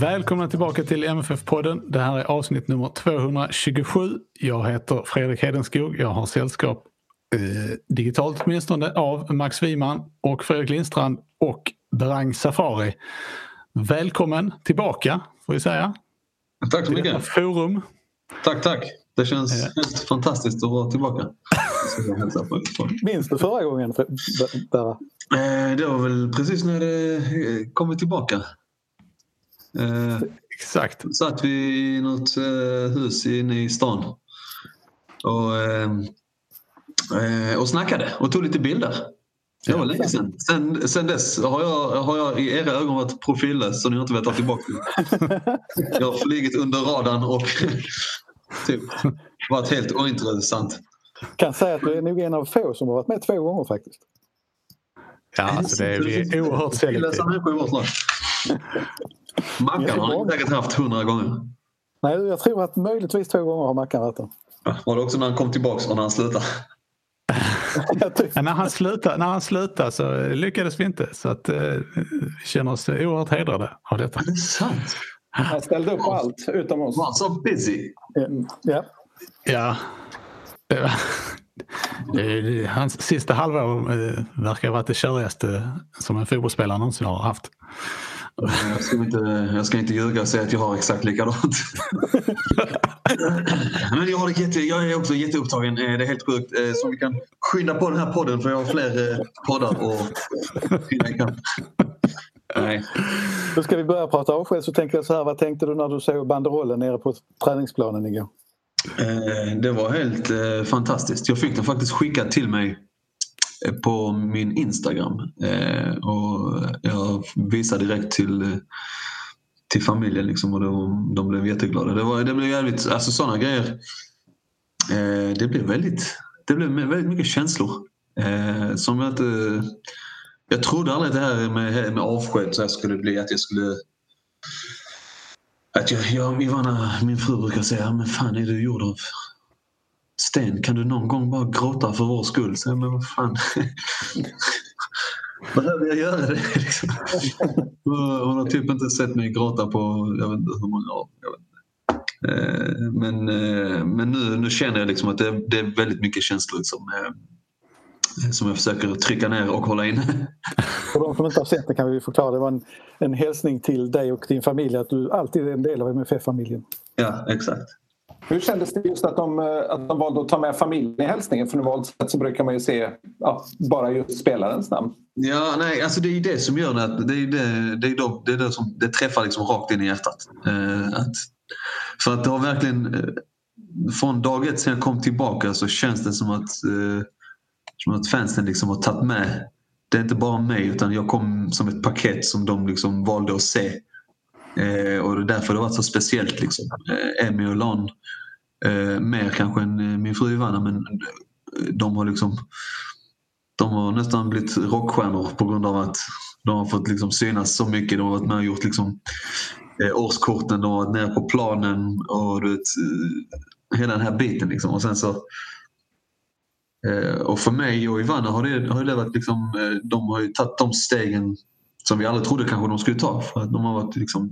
Välkomna tillbaka till MFF-podden. Det här är avsnitt nummer 227. Jag heter Fredrik Hedenskog. Jag har sällskap eh, digitalt åtminstone av Max Wiman och Fredrik Lindstrand och Berang Safari. Välkommen tillbaka får vi säga. Tack så mycket. forum. Tack, tack. Det känns Ja. helt fantastiskt att vara tillbaka. Minns du förra gången? Berra? Eh, Det var väl precis när det eh, kommit tillbaka. Eh, Exakt. satt vi i något eh, hus inne i stan och, eh, eh, och snackade och tog lite bilder. Det var länge sedan. Sen, sen dess har jag, har jag i era ögon varit profillös så ni har inte velat ta tillbaka. Jag har flugit under radarn och typ varit helt ointressant. kan säga att du är nog en av få som har varit med två gånger faktiskt. Ja, alltså det är, vi är oerhört selektiva. Mackan har ni säkert haft hundra gånger. Nej, jag tror att möjligtvis två gånger har Mackan varit där. Var det också när han kom tillbaka och när han slutade? När, han slutade, när han slutade så lyckades vi inte. Så att, eh, vi känner oss oerhört hedrade av detta. Det är sant. Han ställde upp på allt utom oss. Var han så busy? Ja, Ja. Det var- det- Hans sista halvår eh, verkar ha varit det körigaste som en fotbollsspelare någonsin har haft. Jag ska, inte, jag ska inte ljuga och säga att jag har exakt likadant. Men jag, har det jätte, jag är också jätteupptagen. Eh, Det är helt sjukt. Eh, Så vi kan skynda på den här podden för jag har fler eh, poddar att hinna ikapp. Nej. då ska vi börja prata avsked så tänker jag så här, vad tänkte du när du såg banderollen nere på träningsplanen igår? Det var helt fantastiskt. Jag fick den faktiskt skickad till mig på min Instagram. Eh, och jag visade direkt till, till familjen liksom, och de, de blev jätteglada. Det, var, det blev jävligt, alltså sådana grejer. Eh, det blev väldigt, det blev väldigt mycket känslor. Eh, som jag inte... Jag trodde aldrig att det här med, med avsked så här skulle bli att jag skulle att jag, jag, Ivana, min fru brukar säga, men fan är du gjord av sten? Kan du någon gång bara gråta för vår skull? Så, men vad fan. Behöver jag göra det? Liksom. Hon har typ inte sett mig gråta på jag vet inte hur många år. Eh, Men, eh, men nu, nu känner jag liksom att det, det är väldigt mycket känslor som, eh, som jag försöker trycka ner och hålla inne. För de som inte har sett det kan vi förklara. Det var en, en hälsning till dig och din familj att du alltid är en del av MFF-familjen. Ja, exakt. Hur kändes det just att de, eh, att de valde att ta med familjen i hälsningen? För normalt sett så brukar man ju se ja, bara just spelarens namn. Ja, nej, alltså det är ju det som gör det. det är det, det, är de, det, är det som det träffar liksom rakt in i hjärtat. Eh, att, för att det har verkligen eh, från dag ett sen jag kom tillbaka så känns det som att, eh, som att fansen liksom har tagit med. Det är inte bara mig utan jag kom som ett paket som de liksom valde att se. Eh, och det är därför det har varit så speciellt. Liksom. Eh, Emmy och Lon eh, mer kanske än eh, min fru Ivana men eh, de har liksom de har nästan blivit rockstjärnor på grund av att de har fått liksom synas så mycket. De har varit med och gjort liksom, eh, årskorten, de har varit nere på planen och du vet, eh, hela den här biten. Liksom. Och sen så eh, och för mig och Ivana har det, har det varit liksom, eh, de har ju tagit de stegen som vi aldrig trodde kanske de skulle ta. För att de har varit liksom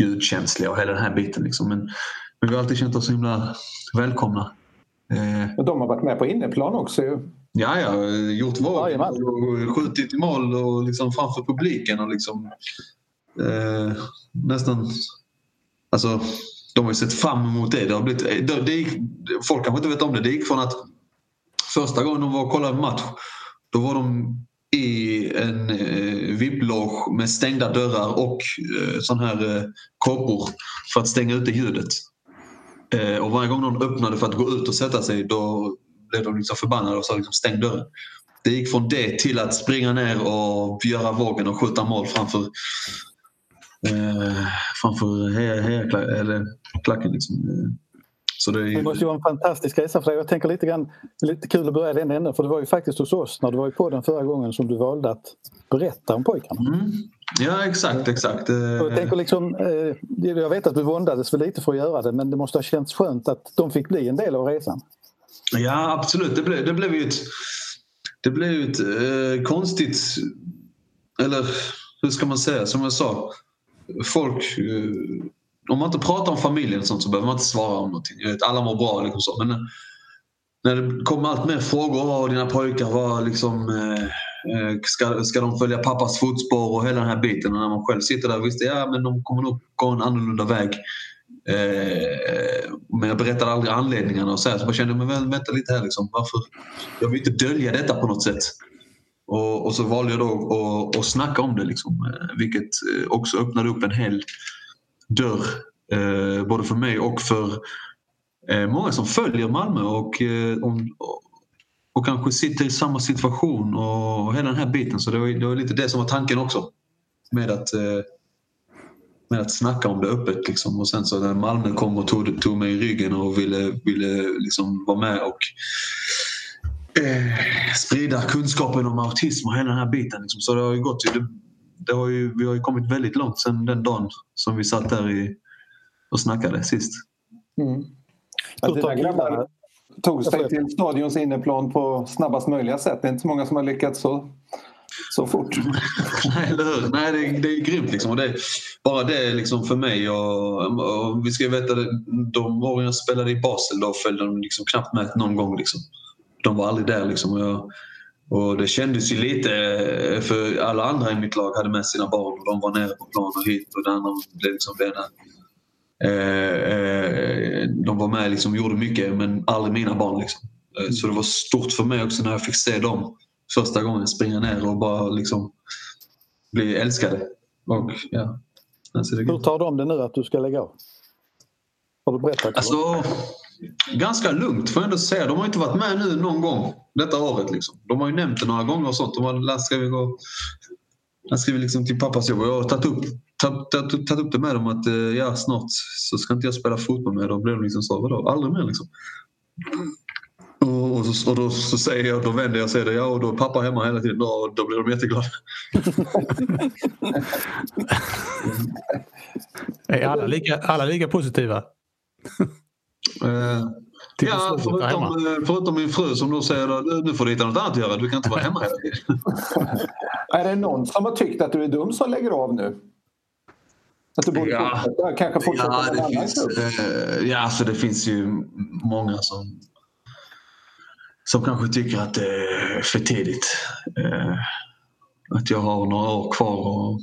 ljudkänsliga och hela den här biten. Liksom. Men, men vi har alltid känt oss så himla välkomna. Eh, Och de har varit med på inneplan också ju. Ja, ja, gjort Jajamän. och skjutit i mål och liksom framför publiken och liksom eh, nästan alltså de har ju sett fram emot det. det, har blivit, det, det gick, folk kanske inte vet om det. Det gick från att första gången de var och kollade match då var de i en eh, VIP-loge med stängda dörrar och eh, sån här eh, kåpor för att stänga ute ljudet. Eh, och varje gång någon öppnade för att gå ut och sätta sig då blev de liksom förbannade och sa liksom stäng dörren. Det gick från det till att springa ner och göra vågen och skjuta mål framför eh, framför hejaklacken. Liksom. Det, är... det måste ju vara en fantastisk resa för dig. Jag tänker lite grann, lite kul att börja den änden för det var ju faktiskt hos oss när du var på den förra gången som du valde att berätta om pojkarna. Mm. Ja exakt, exakt. Jag, tänker liksom, eh, jag vet att du våndades för lite för att göra det men det måste ha känts skönt att de fick bli en del av resan. Ja absolut, det blev, det blev ju ett, det blev ett eh, konstigt, eller hur ska man säga, som jag sa. Folk eh, om man inte pratar om familjen och sånt så behöver man inte svara om någonting. Jag vet, alla mår bra liksom så. Men när det kommer allt mer frågor. och dina pojkar var liksom... Eh, eh, ska, ska de följa pappas fotspår och hela den här biten. Och när man själv sitter där visste ja, men de kommer nog gå en annorlunda väg. Eh, men jag berättade aldrig anledningarna och så, här, så jag kände men vänta lite här liksom. Varför? Jag vill inte dölja detta på något sätt. Och, och så valde jag då att, snacka om det liksom, eh, vilket eh, också öppnade upp en hel dörr eh, både för mig och för eh, många som följer Malmö och, eh, om, och kanske sitter i samma situation och hela den här biten. Så det var, det var lite det som var tanken också med att, eh, med att snacka om det öppet. Liksom. Och sen så när Malmö kom och tog, tog mig i ryggen och ville, ville liksom vara med och eh, sprida kunskapen om autism och hela den här biten. Liksom. Så det har ju gått. Det, det har ju, vi har ju kommit väldigt långt sen den dagen som vi satt där i, och snackade sist. Mm. Ja, dina grabbar tog sig till stadions inneplan på snabbast möjliga sätt. Det är inte så många som har lyckats så, så fort. Nej, eller hur? Nej, det, är, det är grymt. Liksom. Och det, bara det liksom för mig. Och, och vi ska veta det, de åren jag spelade i Basel då följde de liksom knappt med någon gång. Liksom. De var aldrig där. Liksom. Och jag, och det kändes ju lite, för alla andra i mitt lag hade med sina barn och de var nere på plan och hit och det andra blev liksom rena eh, eh, de var med liksom, gjorde mycket men aldrig mina barn. Liksom. Eh, så det var stort för mig också när jag fick se dem första gången springa ner och bara liksom bli älskade. Och, ja, alltså Hur tar de det nu att du ska lägga av? Har du berättat? Alltså, ganska lugnt får jag ändå säga. De har inte varit med nu någon gång detta året. Liksom. De har ju nämnt det några gånger och sånt. De har skrivit, och, skrivit liksom till pappas jobb och jag har tagit upp, tagit, tagit, tagit upp det med dem att eh, ja, snart så ska inte jag spela fotboll med dem. Då blir de liksom så, vadå, aldrig mer liksom. Och, och, så, och då så säger jag, då vänder jag och säger det, ja och då är pappa hemma hela tiden. Då, då blir de jätteglada. är alla lika, alla lika positiva? Uh, ja, förutom, eh, förutom min fru som då säger att nu får du hitta något annat att göra, du kan inte vara hemma hela tiden. är det någon som har tyckt att du är dum som lägger av nu? Att du borde ja. fortsätta, kanske fortsätta ja, det finns, uh, ja, alltså det finns ju många som, som kanske tycker att det är för tidigt. Uh, att jag har några år kvar och,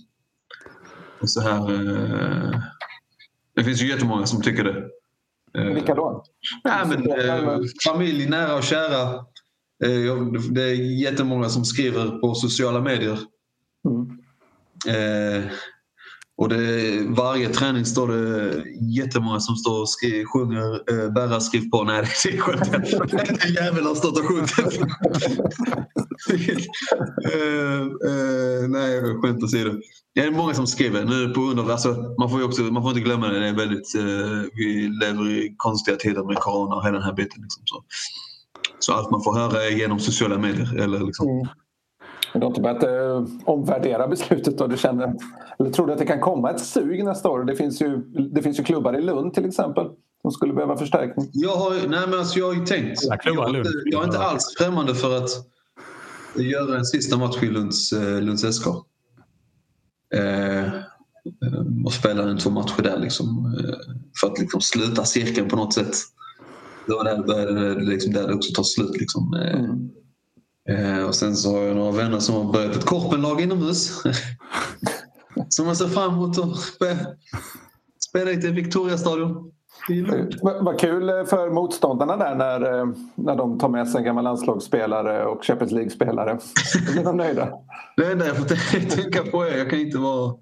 och så här. Uh, det finns ju jättemånga som tycker det. Eh, då? Ja, men, eh, familj, nära och kära. Eh, det är jättemånga som skriver på sociala medier. Mm. Och det, varje träning står det jättemånga som står och skri, sjunger eh, bära skriv på. Nej, det är skönt. En jävel har stått och sjungit. eh, eh, nej, skämt åsido. Det är många som skriver. Nu på grund av, alltså, man, får ju också, man får inte glömma det. det är väldigt, eh, vi lever i konstiga tider med corona och hela den här biten. Liksom, så. så allt man får höra är genom sociala medier. Eller, liksom. Mm. Du har inte börjat eh, omvärdera beslutet då? Du känner, eller tror du att det kan komma ett sug nästa år? Det finns ju, det finns ju klubbar i Lund till exempel som skulle behöva förstärkning. Jag har, nej men alltså jag har tänkt. Jag jag är inte alls främmande för att göra en sista match i Lunds, eh, Lunds SK. Eh, eh, och spela en två matcher där liksom, eh, för att liksom sluta cirkeln på något sätt. Det var där det började, liksom, där det också tar slut. Liksom. Mm. Eh, och sen så har jag några vänner som har börjat ett korpenlag inomhus. som man ser fram emot att spela, i Victoria-stadion. Vad kul för motståndarna där när, när de tar med sig en gammal landslagsspelare och Champions League-spelare. Då blir de nöjda. Det enda jag får tänka på är jag kan inte vara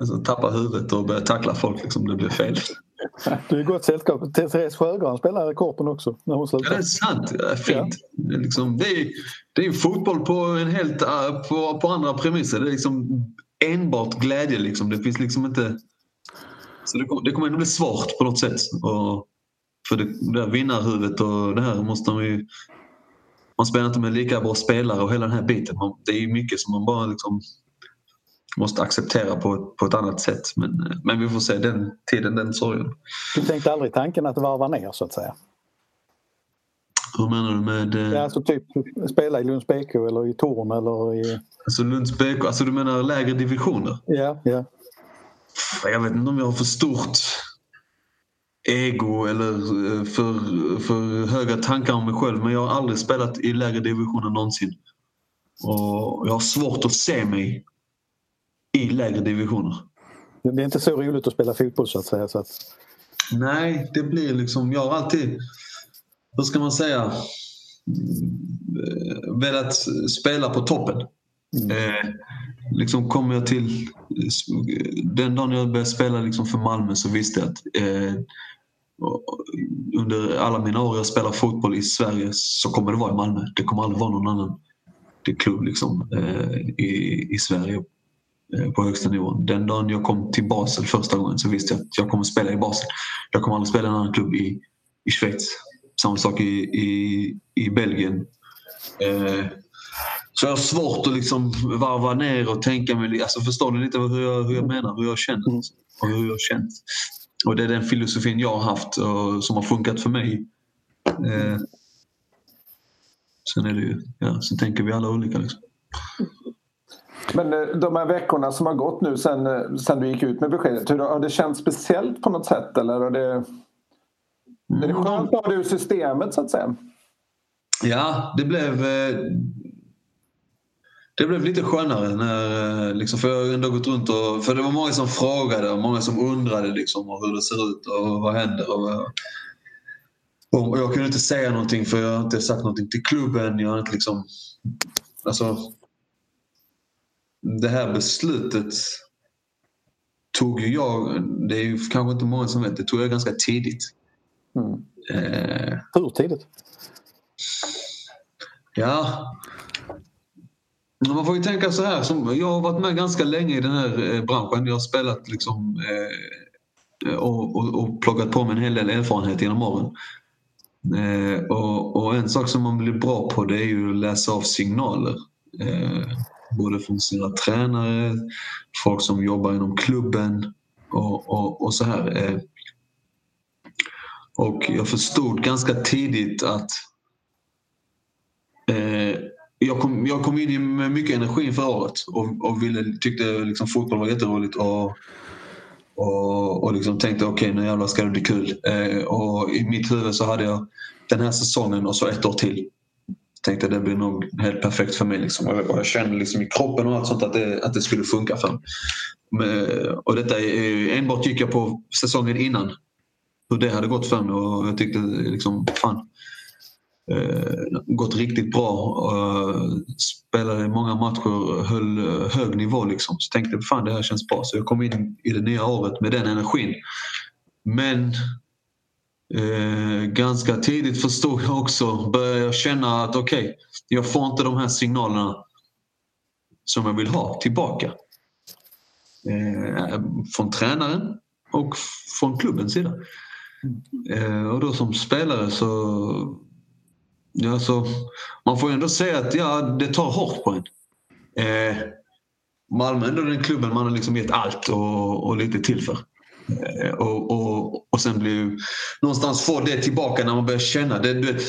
alltså, tappa huvudet och börja tackla folk liksom det blir fel. Du är gott sällskap. Therese Sjögran spelar i Korpen också när hon slutar. Ja, det är sant. Det är fint. Ja. Det, är liksom, det, är, det är fotboll på, en helt, äh, på, på andra premisser. Det är liksom enbart glädje. Liksom. Det finns liksom inte... Så det, det kommer ändå bli svårt på något sätt. Och för det, det vinnarhuvudet och det här måste man ju... Man spelar inte med lika bra spelare och hela den här biten. Det är mycket som man bara liksom måste acceptera på, på ett annat sätt. Men, men vi får se den tiden, den sorgen. Du tänkte aldrig tanken att varva ner så att säga? Hur menar du med... Eh... Ja, alltså typ spela i Lunds BK eller i Torn eller i... Alltså Lunds BK, alltså du menar lägre divisioner? Ja, ja. Jag vet inte om jag har för stort ego eller eh, för, för höga tankar om mig själv men jag har aldrig spelat i lägre divisioner någonsin. Och jag har svårt att se mig i lägre divisioner. Det är inte så roligt att spela fotboll så att säga. Så att... Nej, det blir liksom... Jag har alltid, hur ska man säga, eh, velat spela på toppen. Mm. Eh, liksom kommer jag till... Den dagen jag började spela liksom för Malmö så visste jag att eh, under alla mina år jag spelar fotboll i Sverige så kommer det vara i Malmö. Det kommer aldrig vara någon annan eh, klubb liksom, eh, i, i Sverige Eh, på högsta nivån. Den dagen jag kom till Basel första gången så visste jag att jag kommer spela i Basel. Jag kommer aldrig spela i en annan klubb i, i Schweiz. Samma sak i, i, i Belgien. Eh, så jag har svårt att liksom varva ner och tänka mig... Alltså förstår ni lite hur jag, hur jag menar? Hur jag känner? Mm. Och hur jag känt. Och det är den filosofin jag har haft och som har funkat för mig. Eh, sen är det ju... Ja, sen tänker vi alla olika. Liksom. Men eh, de här veckorna som har gått nu sen, eh, sen du gick ut med beskedet, hur har det känts speciellt på något sätt? Eller har det, är det skönt att ha det ur systemet så att säga? Ja, det blev, eh, det blev lite skönare. När, liksom, för jag har ändå gått runt och... För det var många som frågade och många som undrade liksom, hur det ser ut och vad händer. Och, och jag kunde inte säga någonting för jag har inte sagt någonting till klubben. Jag har inte liksom... Alltså, det här beslutet tog jag, det är ju kanske inte många som vet, det tog jag ganska tidigt. Mm. Eh, Hur tidigt? Ja, man får ju tänka så här. Som, jag har varit med ganska länge i den här eh, branschen. Jag har spelat liksom, eh, eh, och, och, och, plockat på mig en hel del erfarenhet genom åren. Eh, och, och, en sak som man blir bra på det är ju att läsa av signaler. Eh, både från sina tränare, folk som jobbar inom klubben och, och, och så här. Eh. Och jag förstod ganska tidigt att eh, jag, kom, jag kom in med mycket energi inför året och, och ville, tyckte liksom fotboll var jätteroligt och, och, och liksom tänkte okej okay, nu jävlar ska det bli kul. Eh, och I mitt huvud så hade jag den här säsongen och så ett år till tänkte det blir nog helt perfekt för mig. Liksom. Och jag kände liksom i kroppen och allt sånt att det, att det skulle funka för mig. Och detta är, enbart gick jag på säsongen innan. Hur det hade gått för mig och jag tyckte liksom, fan. Eh, gått riktigt bra. Eh, spelade många matcher, höll hög nivå liksom. Så tänkte fan det här känns bra. Så jag kom in i det nya året med den energin. Men Eh, ganska tidigt förstod jag också, började jag känna att okej, okay, jag får inte de här signalerna som jag vill ha tillbaka. Eh, från tränaren och från klubbens sida. Eh, och då som spelare så... Ja, så man får ändå säga att ja, det tar hårt på en. Eh, Malmö är ändå den klubben man har liksom gett allt och, och lite till för. Eh, och, och, och sen blir någonstans få det tillbaka när man börjar känna. Det, det,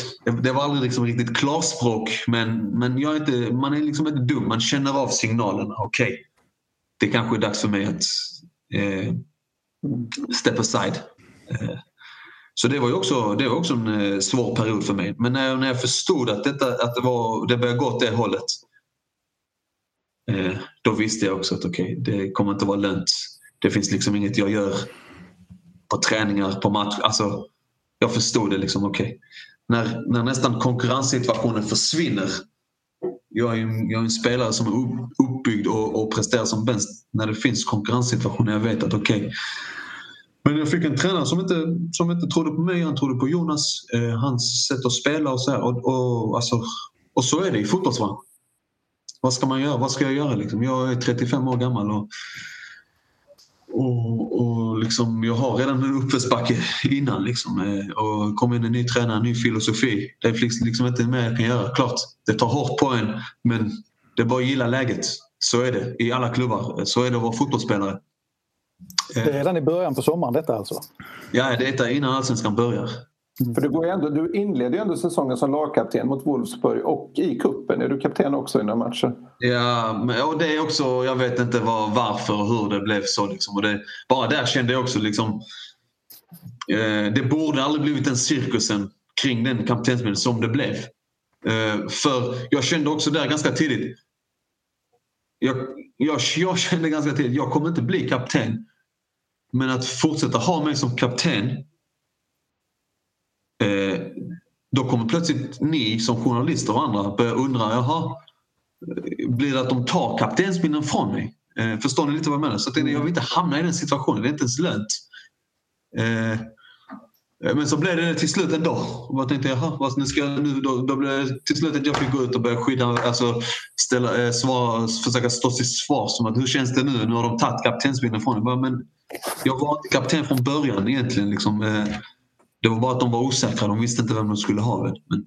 det var aldrig liksom riktigt klarspråk men, men jag är inte, man är liksom inte dum. Man känner av signalerna. Okej, okay, det kanske är dags för mig att eh, step aside. Eh, så det var ju också, det var också en eh, svår period för mig. Men när jag, när jag förstod att, detta, att det, var, det började gå åt det hållet eh, då visste jag också att okej, okay, det kommer inte vara lönt det finns liksom inget jag gör på träningar, på match. Alltså, jag förstod det liksom, okej. Okay. När, när nästan konkurrenssituationen försvinner. Jag är, en, jag är en spelare som är uppbyggd och, och presterar som bäst när det finns konkurrenssituationer. Jag vet att okej, okay, men jag fick en tränare som inte, som inte trodde på mig, han trodde på Jonas, eh, hans sätt att spela och så här. Och, och, alltså, och så är det i fotbollsvärlden. Vad ska man göra? Vad ska jag göra? Liksom? Jag är 35 år gammal och, och, och liksom, jag har redan en uppförsbacke innan. Liksom. Eh, och kom in en ny tränare, en ny filosofi. Det är liksom, liksom inte mer jag kan göra. Klart, det tar hårt på en men det är bara att gilla läget. Så är det i alla klubbar. Så är det att vara fotbollsspelare. Det är redan i början på sommaren detta alltså? Ja, det är innan allsvenskan börjar. Mm. För du, går ändå, du inleder ju ändå säsongen som lagkapten mot Wolfsburg och i kuppen är du kapten också i några matcher. Ja, och det är också, jag vet inte var, varför och hur det blev så. Liksom. Och det, bara där kände jag också liksom, eh, det borde aldrig blivit den cirkusen kring den kaptensbilden som det blev. Eh, för jag kände också där ganska tidigt, jag, jag, jag kände ganska tidigt, jag kommer inte bli kapten. Men att fortsätta ha mig som kapten eh, då kommer plötsligt ni som journalister och andra börja undra, jaha, blir det att de tar kaptensbindeln från mig? Eh, förstår ni lite vad jag menar? Så att jag vill inte hamna i den situationen, det är inte ens lönt. Eh, men så blev det till slut ändå. Och jag tänkte, jaha, alltså, nu ska jag, nu, då, då blev det till slut att jag fick gå ut och börja skydda, alltså ställa, eh, svara, försöka stå till svars. som att hur känns det nu? Nu har de tagit kaptensbindeln från mig. Men jag var inte kapten från början egentligen. Liksom. Eh, det var bara att de var osäkra. De visste inte vem de skulle ha. Men,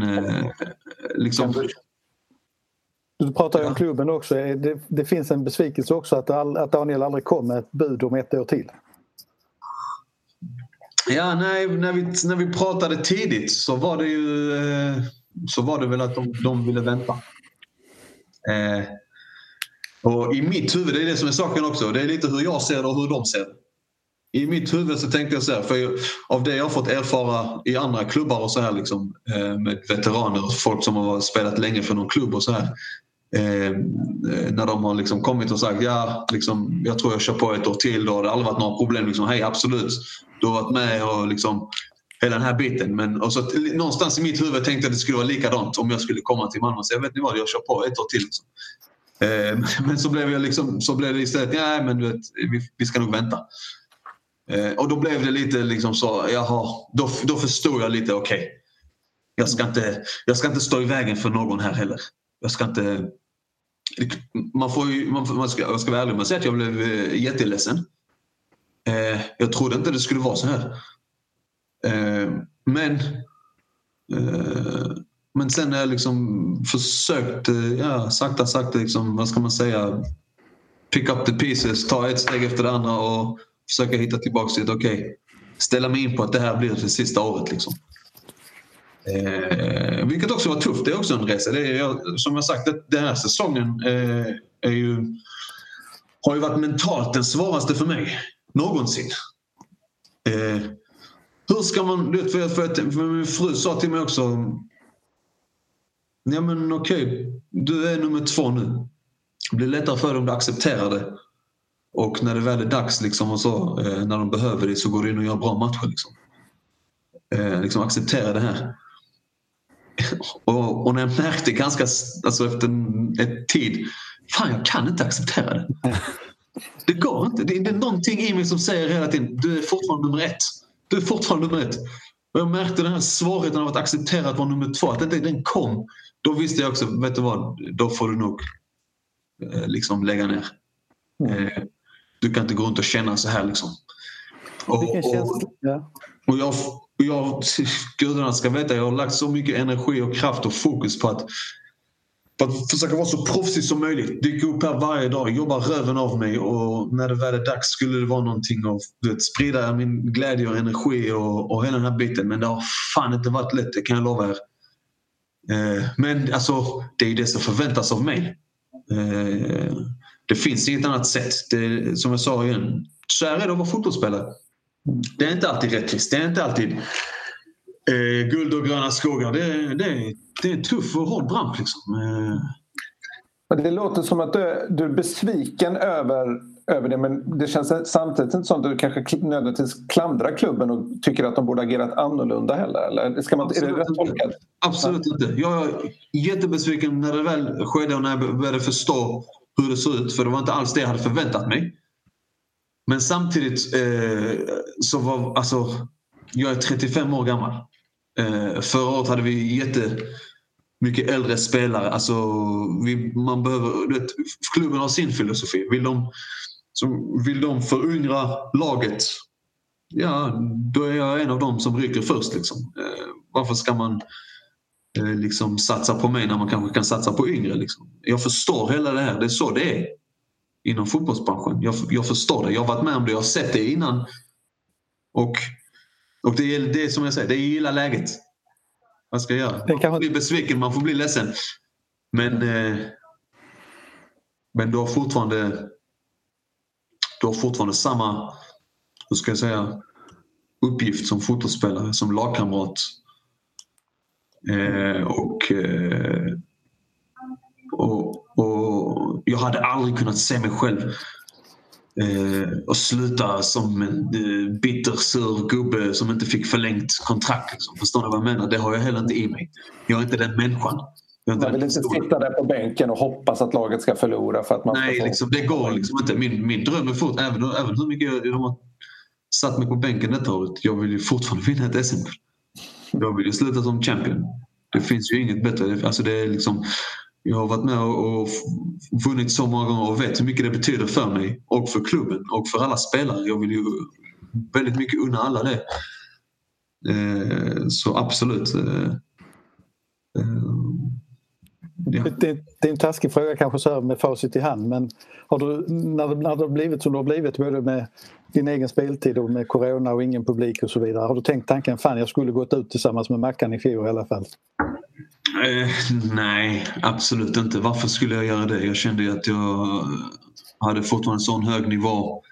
men eh, liksom... Du pratar ju om klubben också. Det, det finns en besvikelse också att, all, att Daniel aldrig kom med ett bud om ett år till. Ja, nej, när, vi, när vi pratade tidigt så var det ju eh, så var det väl att de, de ville vänta. Eh, och i mitt huvud, det är det som är saken också, det är lite hur jag ser det och hur de ser det. I mitt huvud så tänkte jag så här, för av det jag har fått erfara i andra klubbar och så här liksom, eh, med veteraner och folk som har spelat länge för någon klubb och så här. Eh, när de har liksom kommit och sagt ja, liksom, jag tror jag kör på ett år till. Då har det aldrig varit några problem. Liksom, Hej, absolut. Du har varit med och liksom, hela den här biten. Men och så, någonstans i mitt huvud tänkte jag att det skulle vara likadant om jag skulle komma till Malmö Så jag vet ni vad, jag kör på ett år till. Liksom. Eh, men så blev, jag liksom, så blev det istället, nej men du vet, vi, vi ska nog vänta. Eh, och då blev det lite liksom så, jaha, då, då förstod jag lite, okej. Okay, jag, ska inte, jag ska inte stå i vägen för någon här heller. Jag ska inte... Man får ju, man, man ska, jag ska vara ärlig med att säga att jag blev eh, jätteledsen. Eh, jag trodde inte det skulle vara så här. Eh, men eh, men sen har jag liksom försökt, eh, ja, sakta sakta, liksom, vad ska man säga, pick up the pieces, ta ett steg efter det andra och försöka hitta tillbaka till ett okej, okay, ställa mig in på att det här blir det sista året. Liksom. Eh, vilket också var tufft, det är också en resa. Det är, som jag sagt, den här säsongen eh, är ju, har ju varit mentalt den svåraste för mig någonsin. Eh, hur ska man... För, för, för min fru sa till mig också Ja men okej, okay. du är nummer två nu. Det blir lättare för dig om du accepterar det. Och när det väl är dags liksom och så, eh, när de behöver dig så går du in och gör bra matcher. Liksom. Eh, liksom acceptera det här. och, och, när jag märkte ganska, alltså efter en, en tid, fan jag kan inte acceptera det. Det går inte. Det, det är någonting i mig som säger hela tiden, du är fortfarande nummer ett. Du är fortfarande nummer ett. Och jag märkte den här svårigheten av att acceptera att vara nummer två, att den, den kom då visste jag också, vet du vad, då får du nog eh, liksom lägga ner. Mm. Eh, du kan inte gå runt och känna så här liksom. Och, och, och jag, jag, gudarna ska veta, jag har lagt så mycket energi och kraft och fokus på att, på att försöka vara så proffsig som möjligt. Dyka upp här varje dag, jobba röven av mig och när det väl är dags skulle det vara någonting och vet, sprida min glädje och energi och, och hela den här biten. Men det har fan inte varit lätt, det kan jag lova er. Eh, men alltså, det är det som förväntas av mig. Eh, det finns inget annat sätt. Det, som jag sa igen, så här är det att vara fotbollsspelare. Det är inte alltid rättvist. Det är inte alltid eh, guld och gröna skogar. Det, det, det är en tuff och hård bransch. Liksom. Eh. Det låter som att du, du är besviken över över det. Men det känns samtidigt inte som att du kanske nödvändigtvis klandrar klubben och tycker att de borde agerat annorlunda heller. Eller ska man, är det rätt tolkat? Absolut inte. Jag är jättebesviken när det väl skedde och när jag började förstå hur det såg ut. För det var inte alls det jag hade förväntat mig. Men samtidigt eh, så var alltså, jag är 35 år gammal. Eh, förra året hade vi jättemycket äldre spelare. Alltså, vi, man behöver, vet, klubben har sin filosofi. Vill de, så vill de föryngra laget, ja då är jag en av dem som rycker först. Liksom. Eh, varför ska man eh, liksom satsa på mig när man kanske kan satsa på yngre? Liksom? Jag förstår hela det här, det är så det är inom fotbollsbranschen. Jag, jag förstår det, jag har varit med om det, jag har sett det innan. Och, och det, är, det är som jag säger, det är gilla läget. Vad ska jag göra? Man får bli besviken, man får bli ledsen. Men, eh, men du har fortfarande du har fortfarande samma hur ska jag säga, uppgift som fotbollsspelare, som lagkamrat. Eh, och, eh, och, och jag hade aldrig kunnat se mig själv eh, och sluta som en eh, bitter, sur gubbe som inte fick förlängt kontrakt. Liksom. Förstår ni vad jag menar? Det har jag heller inte i mig. Jag är inte den människan. Man vill inte sitta där på bänken och hoppas att laget ska förlora. För att man Nej, få... liksom, det går liksom inte. Min, min dröm är fort, även, även hur mycket jag, jag har satt mig på bänken detta året. Jag vill ju fortfarande vinna ett SM. Jag vill ju sluta som champion. Det finns ju inget bättre. Alltså det är liksom, jag har varit med och vunnit så många gånger och vet hur mycket det betyder för mig och för klubben och för alla spelare. Jag vill ju väldigt mycket unna alla det. Eh, så absolut. Eh, eh. Det, det, är en taskig fråga kanske så här med facit i hand men har du, när, det, när det har blivit som det har blivit både med din egen speltid och med corona och ingen publik och så vidare. Har du tänkt tanken fan jag skulle gått ut tillsammans med Mackan i fjol i alla fall? Eh, nej, absolut inte. Varför skulle jag göra det? Jag kände att jag hade fortfarande en sån hög nivå.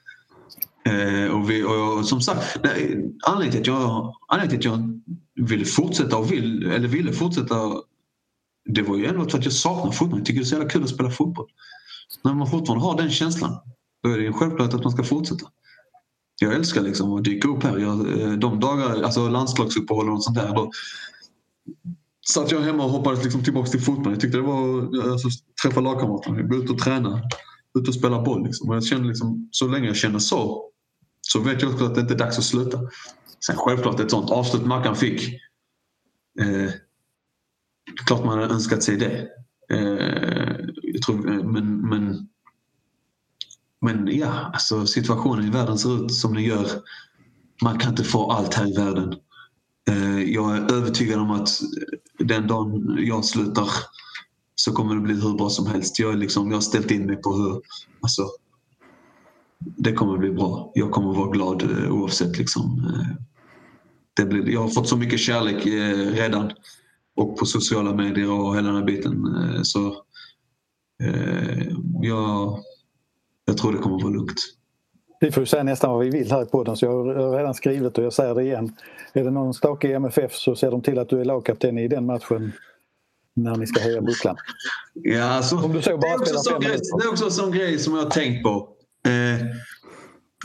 Eh, och, vi, och som sagt, nej, anledningen, till att jag, anledningen till att jag ville fortsätta och vill, eller ville fortsätta det var ju ändå för att jag saknar fotboll. Jag tycker det är så jävla kul att spela fotboll. När man fortfarande har den känslan då är det ju självklart att man ska fortsätta. Jag älskar liksom att dyka upp här. Jag, eh, de dagar, alltså landslagsuppehåll och sånt där. Då, satt jag hemma och hoppades liksom tillbaka till fotboll. Jag tyckte det var eh, alltså, träffa lagkamraterna, gå ut och träna, ut och spela boll. Liksom. Och jag kände liksom, så länge jag känner så så vet jag också att det inte är dags att sluta. Sen självklart ett sånt avslut Mackan fick. Eh, klart man hade önskat sig det. Eh, jag tror, eh, men, men, men ja, alltså situationen i världen ser ut som den gör. Man kan inte få allt här i världen. Eh, jag är övertygad om att den dagen jag slutar så kommer det bli hur bra som helst. Jag, liksom, jag har ställt in mig på hur... Alltså, det kommer bli bra. Jag kommer vara glad eh, oavsett. Liksom. Eh, det blir, jag har fått så mycket kärlek eh, redan och på sociala medier och hela den här biten. Så jag, jag tror det kommer vara lugnt. Vi får säga nästan vad vi vill här i podden så jag har redan skrivit och jag säger det igen. Är det någon stake i MFF så ser de till att du är lagkapten i den matchen när ni ska höja bucklan. Ja, alltså, Om du så bara det, är också grej, det är också en sån grej som jag har tänkt på. Eh,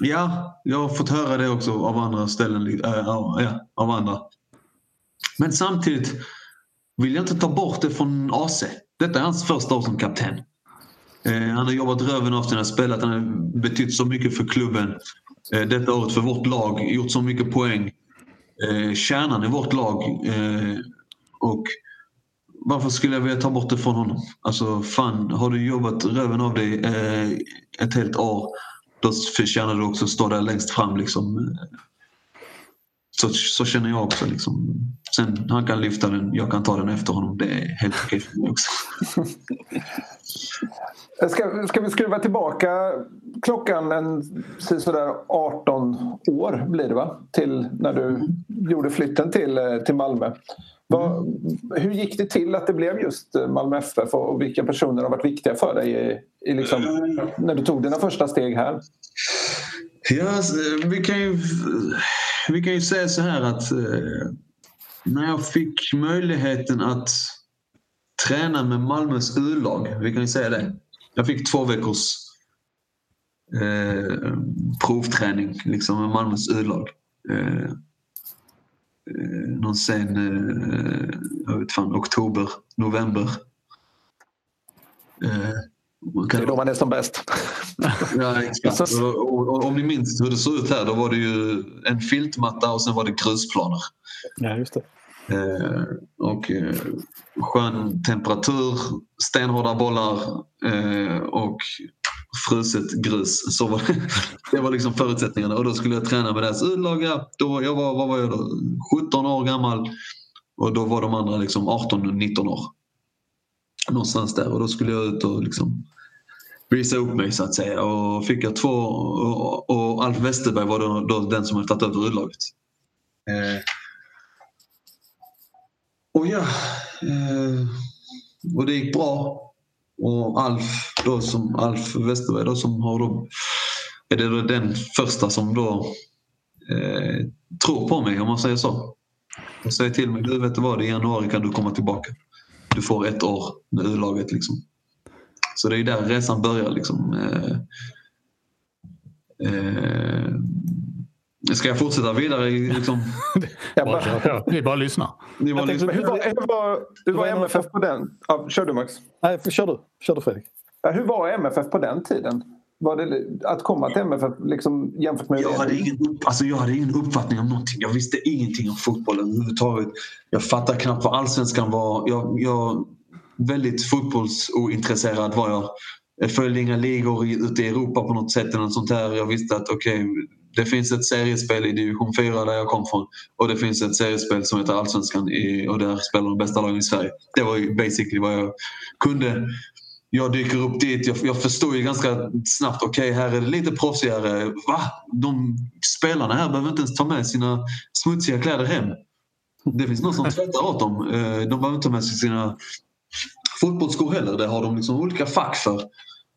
ja, jag har fått höra det också av andra ställen. Äh, ja, av andra. Men samtidigt vill jag inte ta bort det från AC. Detta är hans första år som kapten. Eh, han har jobbat röven av sig, han spelat, han har betytt så mycket för klubben. Eh, detta året för vårt lag, gjort så mycket poäng. Eh, kärnan i vårt lag. Och varför skulle jag vilja ta bort det från honom? Alltså fan, har du jobbat röven av dig ett helt år då förtjänar du också att stå där längst fram. Liksom. Så, så känner jag också. Liksom. Sen han kan lyfta den, jag kan ta den efter honom. Det är helt okej för mig också. Ska, ska vi skruva tillbaka klockan en sådär 18 år blir det va? Till när du gjorde flytten till, eh, till Malmö. Vad, hur gick det till att det blev just eh, Malmö FF och vilka personer har varit viktiga för dig i, i liksom, när du tog dina första steg här? Ja, alltså, vi kan ju, vi kan ju säga så här att eh, när jag fick möjligheten att träna med Malmös U-lag, vi kan ju säga det. Jag fick två veckors eh, provträning liksom med Malmös U-lag. Eh, eh, någon sen, eh, jag vet fan, oktober, november. Eh, det är då man är som bäst. ja, exakt. Och, och, och, om ni minns hur det såg ut här, då var det ju en filtmatta och sen var det grusplaner. Ja, just det. Eh, och eh, skön temperatur, stenhårda bollar eh, och fruset grus. Så var det, det var liksom förutsättningarna och då skulle jag träna med deras U-lag. Då, jag var, vad var jag då? 17 år gammal och då var de andra liksom 18-19 år. Någonstans där och då skulle jag ut och liksom visa upp mig så att säga. Och fick jag två och, och Alf Westerberg var då, då den som hade tagit över U-laget. Eh, och ja, eh, och det gick bra. Och Alf, då som, Alf Westerberg då, som har då, är det då den första som då eh, tror på mig om man säger så. Och säger till mig, du vet du vad, i januari kan du komma tillbaka. Du får ett år med U-laget liksom. Så det är där resan börjar liksom. Eh, eh, Ska jag fortsätta vidare? Liksom? bara, ja, vi bara lyssnar. Ni bara lyssnar. Hur, var, hur, var, hur var MFF på den? Ja, kör du Max. Nej, kör du. Kör du Fredrik. Ja, hur var MFF på den tiden? Var det, att komma till MFF liksom, jämfört med... Jag hade, ingen, alltså, jag hade ingen uppfattning om någonting. Jag visste ingenting om fotboll överhuvudtaget. Jag fattade knappt vad allsvenskan var. Jag, jag väldigt fotbollsointresserad var jag. Jag följde inga ligor ute i Europa på något sätt. Eller något sånt där. Jag visste att okej, okay, det finns ett seriespel i division 4 där jag kom från och det finns ett seriespel som heter Allsvenskan i, och där spelar de bästa lagen i Sverige. Det var ju basically vad jag kunde. Jag dyker upp dit, jag, jag förstod ju ganska snabbt, okej okay, här är det lite proffsigare. Va? De spelarna här behöver inte ens ta med sina smutsiga kläder hem. Det finns någon som tvättar åt dem. Eh, de behöver inte ta med sig sina fotbollsskor heller. Det har de liksom olika fack för.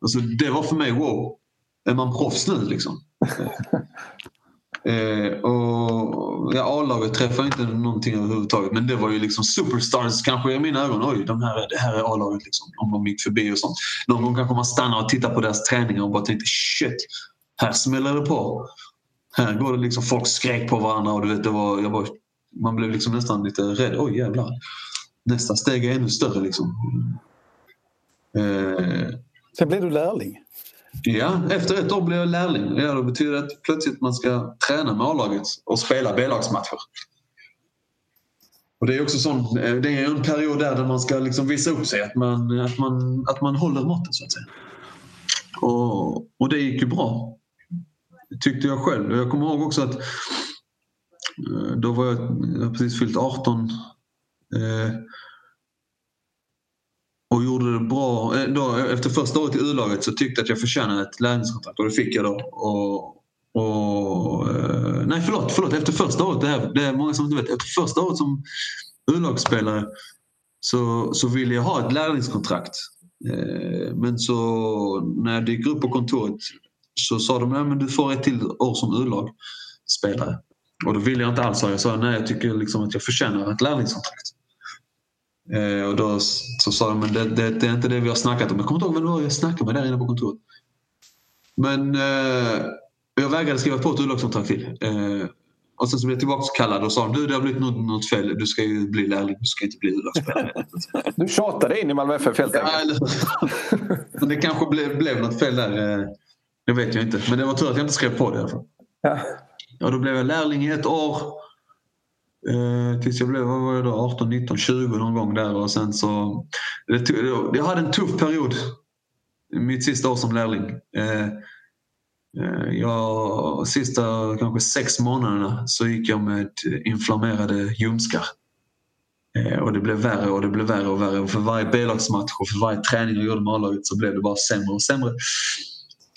Alltså, det var för mig, wow, är man proffs nu liksom? Eh, och ja, A-laget träffade inte någonting överhuvudtaget men det var ju liksom superstars kanske i mina ögon. Oj, de här, det här är A-laget liksom. Om de gick förbi och sånt. Någon gång kanske man stannar och tittar på deras träningar och bara tänkte shit, här smäller det på. Här går det liksom, folk skrek på varandra och du vet, det var, jag bara, man blev liksom nästan lite rädd. Oj jävlar. Nästa steg är ännu större liksom. Eh, Sen blev du lärling. Ja, efter ett år blev jag lärling. Ja, det betyder att plötsligt man ska träna med A-laget och spela B-lagsmatcher. Och det är också sån, eh, det är en period där man ska liksom visa upp sig, att man, att man, att man håller måttet så att säga. Och, och det gick ju bra. Tyckte jag själv. Jag kommer ihåg också att eh, då var jag, jag precis fyllt 18. Eh, och gjorde det bra. Eh, då, efter första året i U-laget så tyckte jag att jag förtjänade ett lärlingskontrakt och det fick jag då. Och, och, eh, nej förlåt, förlåt, efter första året, det, här, det är många som inte vet, efter första året som U-lagsspelare så, så ville jag ha ett lärlingskontrakt. Eh, men så när jag dyker upp på kontoret så sa de att du får ett till år som U-lagsspelare. Och då ville jag inte alls ha Jag sa nej, jag tycker liksom att jag förtjänar ett lärlingskontrakt. Eh, och då så sa de men det, det, det, är inte det vi har snackat om. Jag kommer inte ihåg vem det var jag snackade med där inne på kontoret. Men eh, jag vägrade skriva på ett urlagskontrakt till. Eh, och sen så blev jag tillbaka och sa du det har blivit något, något fel. Du ska ju bli lärling, du ska inte bli urlagsspelare. du tjatade in i Malmö FF helt enkelt. Ja, det kanske blev, blev något fel där. Eh, det vet jag inte. Men det var tur att jag inte skrev på det i alla fall. Ja. Och då blev jag lärling i ett år. Eh, tills jag blev vad var jag då, 18, 19, 20 någon gång där och sen så... Det, jag hade en tuff period. Mitt sista år som lärling. Eh, eh, jag, sista kanske sex månaderna så gick jag med inflammerade ljumskar. Eh, och det blev värre och det blev värre och värre. Och för varje B-lagsmatch och för varje träning jag gjorde med A-laget så blev det bara sämre och sämre.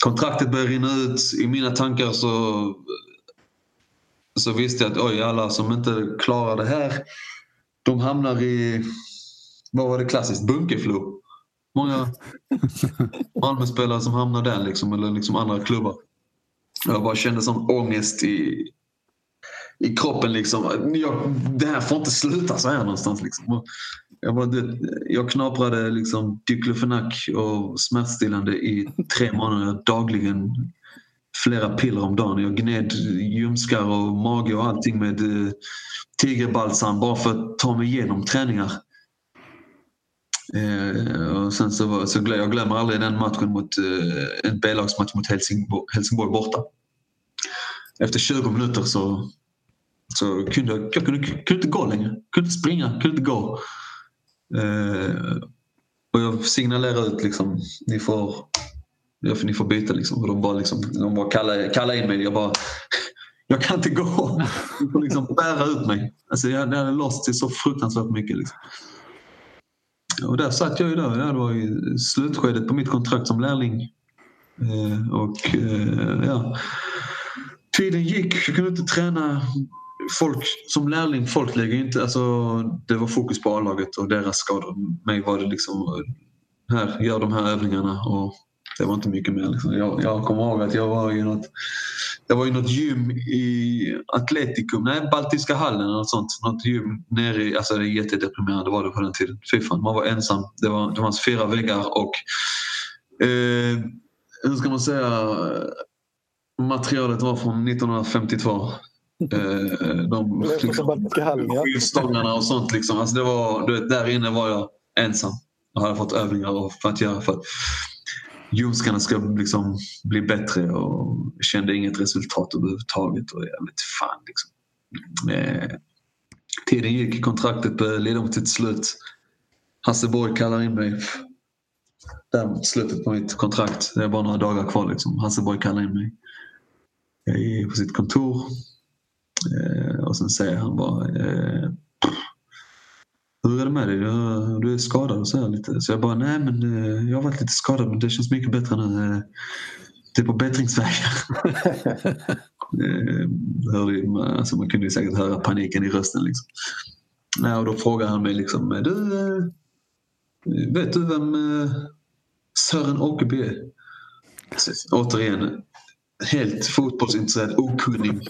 Kontraktet började rinna ut. I mina tankar så så visste jag att oj, alla som inte klarar det här de hamnar i, vad var det klassiskt, bunkerflo. Många Malmöspelare som hamnar där liksom, eller liksom andra klubbar. Jag bara kände sån ångest i, i kroppen. Liksom. Jag, det här får inte sluta så här någonstans. Liksom. Jag, bara, jag knaprade liksom diklofenak och smärtstillande i tre månader dagligen flera piller om dagen. Jag gned ljumskar och mage och allting med eh, tigerbalsam bara för att ta mig igenom träningar. Eh, och sen så, var, så glöm, jag glömmer aldrig den matchen mot eh, en B-lagsmatch mot Helsingborg, Helsingborg borta. Efter 20 minuter så, så kunde jag, jag kunde, kunde inte gå längre. Kunde inte springa, kunde inte gå. Eh, och jag signalerade ut liksom, ni får, ni får byta liksom. Och de bara, liksom, de bara kallade, kallade in mig. Jag bara, jag kan inte gå. De får liksom bära ut mig. Alltså, jag, jag hade lost sig så fruktansvärt mycket. Liksom. Och där satt jag ju där. Det var i slutskedet på mitt kontrakt som lärling. Eh, och eh, ja, tiden gick. Jag kunde inte träna folk som lärling. Folk lägger inte, alltså, det var fokus på A-laget och deras skador. Mig var det liksom, eh, här, gör de här övningarna. Och det var inte mycket mer. Liksom. Jag, jag kommer ihåg att jag var i något, det var i något gym i Atleticum, nej Baltiska hallen eller något sånt. Något gym nere i, alltså det är jättedeprimerande var det på den tiden. Fy fan, man var ensam. Det, var, det fanns fyra väggar och eh, hur ska man säga, materialet var från 1952. Eh, de skivstångarna och sånt. Liksom. Alltså det var, det, där inne var jag ensam. Jag hade fått övningar för att göra. För att ljumskarna ska liksom bli bättre och kände inget resultat överhuvudtaget. Och jag vet fan liksom. Eh, tiden gick, kontraktet led mot sitt slut. Hasse Borg kallar in mig. Där mot slutet på mitt kontrakt. Det är bara några dagar kvar. Liksom. Hasse Borg kallar in mig. Jag är på sitt kontor. Eh, och sen säger han bara eh, hur är det med dig? Du är skadad och så här lite. Så jag bara, nej men eh, jag har varit lite skadad men det känns mycket bättre nu. Det är på bättringsvägar. hörde, alltså man kunde ju säkert höra paniken i rösten. Liksom. Ja, och då frågar han mig liksom, du, eh, vet du vem eh, Sören Åkerby är? Återigen, helt fotbollsintresserad, okunnig.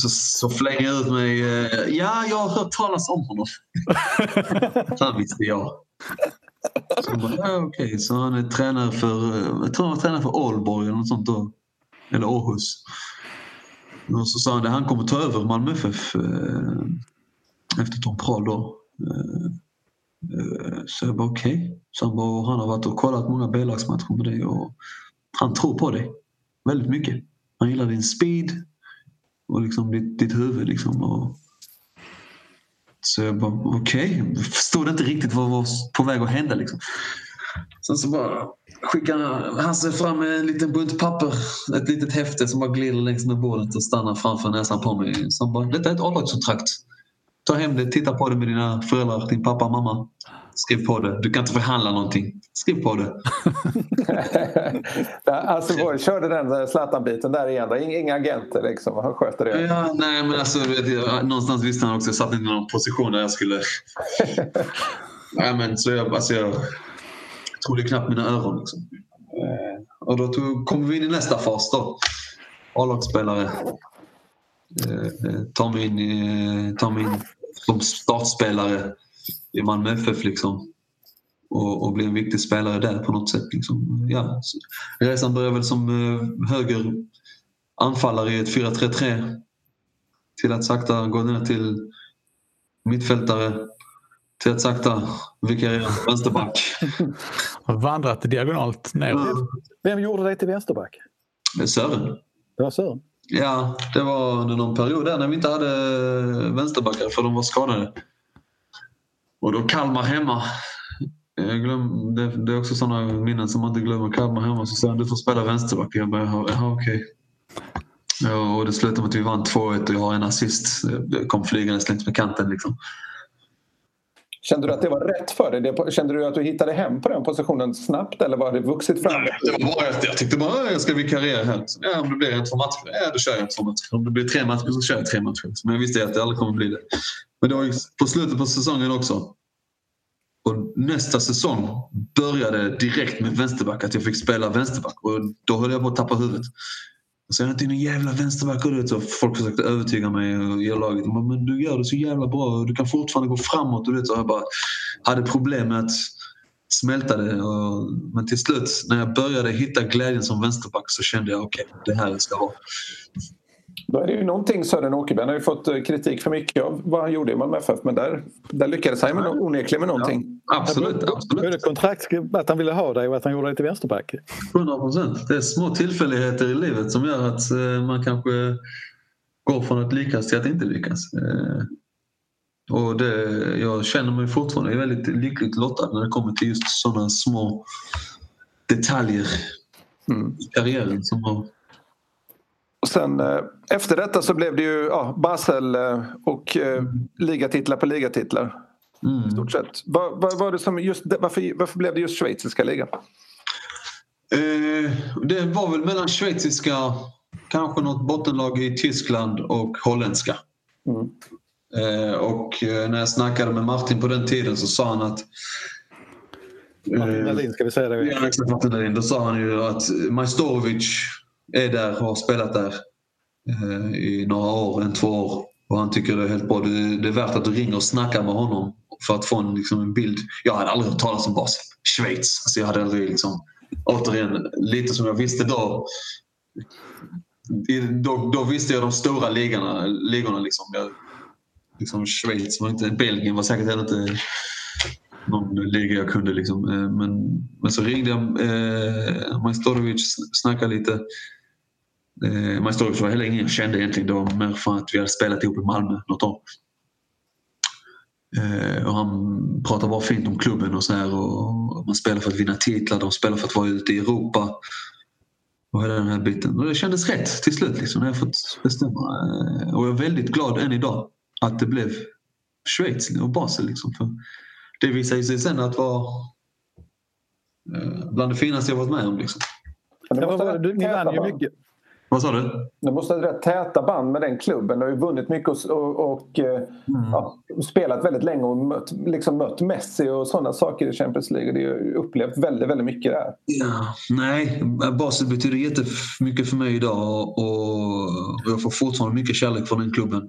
Så, så flänger jag ut mig. Eh, ja, jag har hört talas om honom. Han visste jag. Så bara, ja, okay. så han är tränare för, eh, jag tror han var tränare för Aalborg eller något sånt då. Eller Århus. Och så sa han att han kommer ta över Malmö FF eh, efter Tom Prahl då. Så jag bara okej. Okay. Så han, bara, han har varit och kollat många B-lagsmatcher med dig och han tror på dig väldigt mycket. Han gillar din speed, och liksom ditt, ditt huvud. Liksom, och... Så jag bara, okej, okay. förstod inte riktigt vad var på väg att hända. Liksom. Sen så bara skickar Hasse fram en liten bunt papper, ett litet häfte som bara glider längs med bordet och stannar framför näsan på mig. Så han bara, detta är ett avlagskontrakt. Ta hem det, titta på det med dina föräldrar, din pappa och mamma. Skriv på det. Du kan inte förhandla någonting. Skriv på det. alltså Borg körde den Zlatan-biten där igen. Inga agenter liksom. Han sköter det. Ja, nej men alltså någonstans visste han också. Jag satt inte i någon position där jag skulle... nej, men, så jag, alltså, jag trodde knappt mina öron. Liksom. Eh, och då tog, kom vi in i nästa fas då. A-lagsspelare. Eh, tar mig in, tar mig in som startspelare i Malmö FF liksom. Och, och bli en viktig spelare där på något sätt. Liksom. Ja, resan började väl som eh, höger anfallare i ett 4-3-3 till att sakta gå ner till mittfältare till att sakta vikariera vänsterback. Vandrat diagonalt ner. Vem, vem gjorde dig till vänsterback? Sören. Det var Sören? Ja, det var under någon period där när vi inte hade vänsterbackar för de var skadade. Och då Kalmar hemma. Jag glöm, det, det, är också sådana minnen som man inte glömmer. Kalmar hemma så sa han du får spela vänsterback. Jag bara jaha okej. Ja, och det slutade med att vi vann 2-1 och jag har en assist. Jag kom flygandes längs med kanten. Liksom. Kände du att det var rätt för dig? Kände du att du hittade hem på den positionen snabbt eller var det vuxit fram? Nej, det var bara, jag tyckte bara äh, jag ska vikariera här. Ja, om det blir en två matcher, ja då kör jag två matcher. Om det blir tre matcher så kör jag tre matcher. Men jag visste att det aldrig kommer bli det. Men det var på slutet på säsongen också. Och nästa säsong började direkt med vänsterback, att jag fick spela vänsterback. Och då höll jag på att tappa huvudet. Och sen att det är en jävla vänsterback och det, så folk försökte övertyga mig och ge laget. Men du gör det så jävla bra och du kan fortfarande gå framåt. Och det, så jag bara hade problem med att smälta det. Och, men till slut när jag började hitta glädjen som vänsterback så kände jag okej, okay, det här jag ska vara. Då är det ju någonting Sören Åkerberg har ju fått kritik för mycket av vad han gjorde i Malmö FF men där, där lyckades han onekligen med någonting. Absolut. absolut. Det kontrakt att han ville ha dig och att han gjorde dig till vänsterback? 100 procent. Det är små tillfälligheter i livet som gör att eh, man kanske går från att lyckas till att inte lyckas. Eh, och det, jag känner mig fortfarande väldigt lyckligt lottad när det kommer till just sådana små detaljer mm. i karriären som har och sen eh, efter detta så blev det ju ja, Basel och eh, ligatitlar på ligatitlar. Mm. stort sett. Vad, vad var det som just, varför, varför blev det just schweiziska ligan? Eh, det var väl mellan schweiziska, kanske något bottenlag i Tyskland och holländska. Mm. Eh, och när jag snackade med Martin på den tiden så sa han att Martin Dahlin ska vi säga det. Ja, exakt. Martin Dahlin. Då sa han ju att Majstorovic är där och har spelat där eh, i några år, en två år. Och han tycker det är helt bra. Det är värt att du ringer och snackar med honom för att få en, liksom, en bild. Jag hade aldrig hört talas om Basel. Schweiz. Alltså jag hade aldrig liksom, återigen, lite som jag visste då. Då, då visste jag de stora ligorna. ligorna liksom. Jag, liksom Schweiz var inte, Belgien var säkert heller inte någon liga jag kunde. Liksom. Eh, men, men så ringde jag eh, Majstorovic, snackade lite. Eh, Majstorovic var heller ingen jag kände egentligen. Det var mer för att vi hade spelat ihop i Malmö något år. Eh, och han pratade bara fint om klubben och så här. Och man spelar för att vinna titlar, de spelar för att vara ute i Europa. Och hela den här biten. Och det kändes rätt till slut liksom, när jag fått bestämma. Eh, och jag är väldigt glad än idag att det blev Schweiz och Basel. Liksom, för det visade sig sen att vara eh, bland det finaste jag varit med om. Liksom. Ja, du, ni vann ju mycket. Vad sa du? Du måste ha rätt täta band med den klubben. Du har ju vunnit mycket och, och, och eh, mm. ja, spelat väldigt länge och mött, liksom mött Messi och sådana saker i Champions League. Det har upplevt väldigt, väldigt mycket där. Ja, nej, Basel betyder jättemycket för mig idag och jag får fortfarande mycket kärlek från den klubben.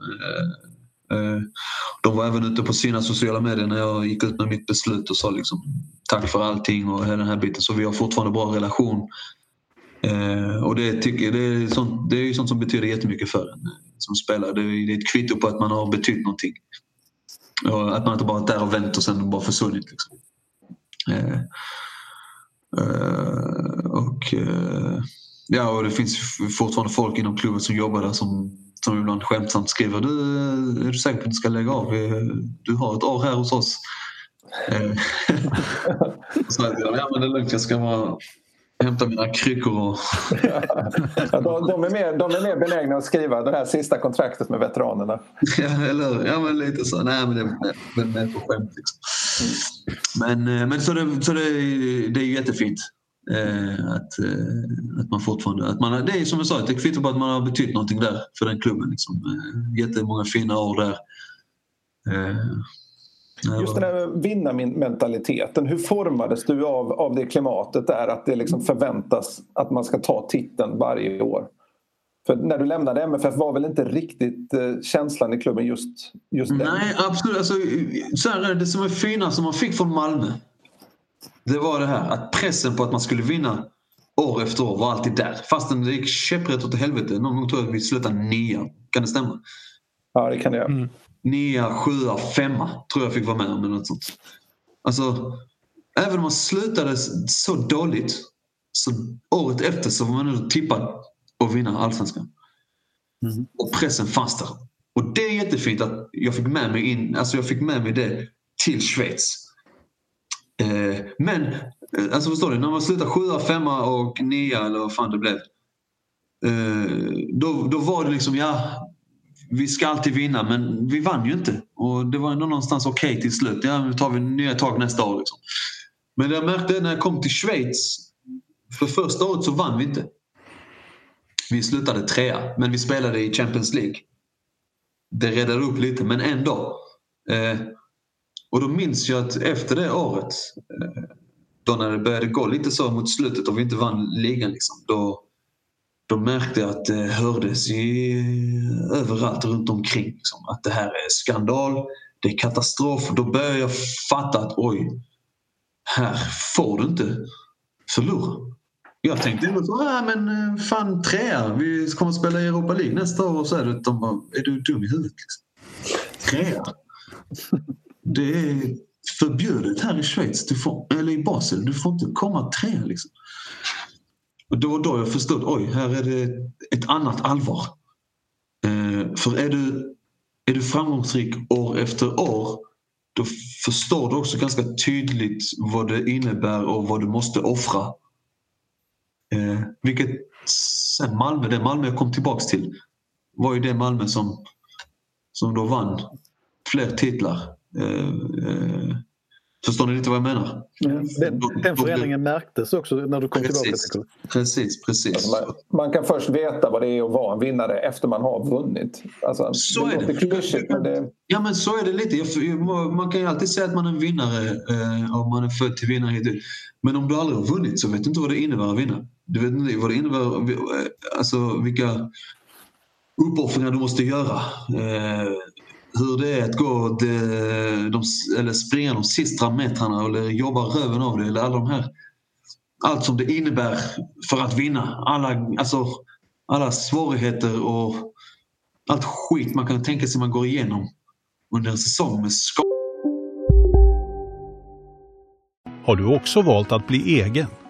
Eh, eh, de var även ute på sina sociala medier när jag gick ut med mitt beslut och sa liksom, tack för allting och hela den här biten. Så vi har fortfarande bra relation. Eh, och det, tycker, det, är sånt, det är sånt som betyder jättemycket för en eh, som spelare. Det är, det är ett kvitto på att man har betytt någonting. Och att man inte bara varit där och vänt och sen bara försvunnit. Liksom. Eh, eh, och, eh, ja, och det finns fortfarande folk inom klubben som jobbar där som, som ibland skämtsamt skriver du, eh, är du säker på att du ska lägga av? Eh, du har ett år här hos oss. Eh, så att, ja, men det är lugnt, jag ska vara hämta mina kryckor och... ja, de, de, är mer, de är mer benägna att skriva det här sista kontraktet med veteranerna. ja, eller Ja, men lite så. Nej, men det är mer på skämt. Liksom. Men, eh, men så, det, så det, det är jättefint. Eh, att, eh, att man fortfarande... Att man, det är som jag sa, ett kvitto på att man har betytt någonting där för den klubben. Liksom. Eh, jättemånga fina år där. Eh, Just den här vinnarmentaliteten, hur formades du av, av det klimatet där att det liksom förväntas att man ska ta titeln varje år? För när du lämnade MFF var väl inte riktigt eh, känslan i klubben just, just den? Nej, absolut. Alltså, så här, det som är fina som man fick från Malmö det var det här att pressen på att man skulle vinna år efter år var alltid där. Fastän det gick käpprätt åt helvete. Någon gång tror jag att vi slutade nia. Kan det stämma? Ja, det kan det göra. Mm nia, sjua, femma tror jag fick vara med om. Eller något sånt. Alltså, även om man slutade så dåligt så året efter så var man ändå tippad att vinna allsvenskan. Mm. Och pressen fanns där. Och det är jättefint att jag fick med mig, in, alltså jag fick med mig det till Schweiz. Eh, men, eh, alltså förstår du, när man slutar sjua, femma och nia eller vad fan det blev. Eh, då, då var det liksom, ja vi ska alltid vinna men vi vann ju inte. Och det var ändå någonstans okej okay till slut. Ja, nu tar vi nya tag nästa år. Liksom. Men jag märkte när jag kom till Schweiz, för första året så vann vi inte. Vi slutade trea, men vi spelade i Champions League. Det räddade upp lite, men ändå. Eh, och då minns jag att efter det året, eh, då när det började gå lite så mot slutet och vi inte vann ligan, liksom, då, då märkte jag att det hördes i, överallt runt omkring. Liksom, att det här är skandal, det är katastrof. Då började jag fatta att oj, här får du inte förlora. Jag tänkte ändå så, äh, men eh, fan trea, vi kommer att spela i Europa League nästa år och så är det, de bara, är du dum i huvudet? Liksom? Trea? Det är förbjudet här i Schweiz, du får, eller i Basel, du får inte komma trea liksom. Och då då jag förstått, oj, här är det ett annat allvar. Eh, för är du, är du framgångsrik år efter år då förstår du också ganska tydligt vad det innebär och vad du måste offra. Eh, vilket sen Malmö, det Malmö jag kom tillbaks till var ju det Malmö som, som då vann fler titlar. Eh, eh, Förstår ni lite vad jag menar? Den, den förändringen märktes också när du kom precis, tillbaka till Precis, precis. Alltså man, man, kan först veta vad det är att vara en vinnare efter man har vunnit. Alltså, så det är det. Klyschigt, men det... Ja men så är det lite. Man kan ju alltid säga att man är en vinnare eh, om man är född till vinnare. Men om du aldrig har vunnit så vet du inte vad det innebär att vinna. Du vet inte vad det innebär, alltså vilka uppoffringar du måste göra. Hur det är att gå de, de, eller springa de sista metrarna eller jobba röven av det. Eller alla de här, allt som det innebär för att vinna. Alla, alltså, alla svårigheter och allt skit man kan tänka sig man går igenom under en säsong med skador. Har du också valt att bli egen?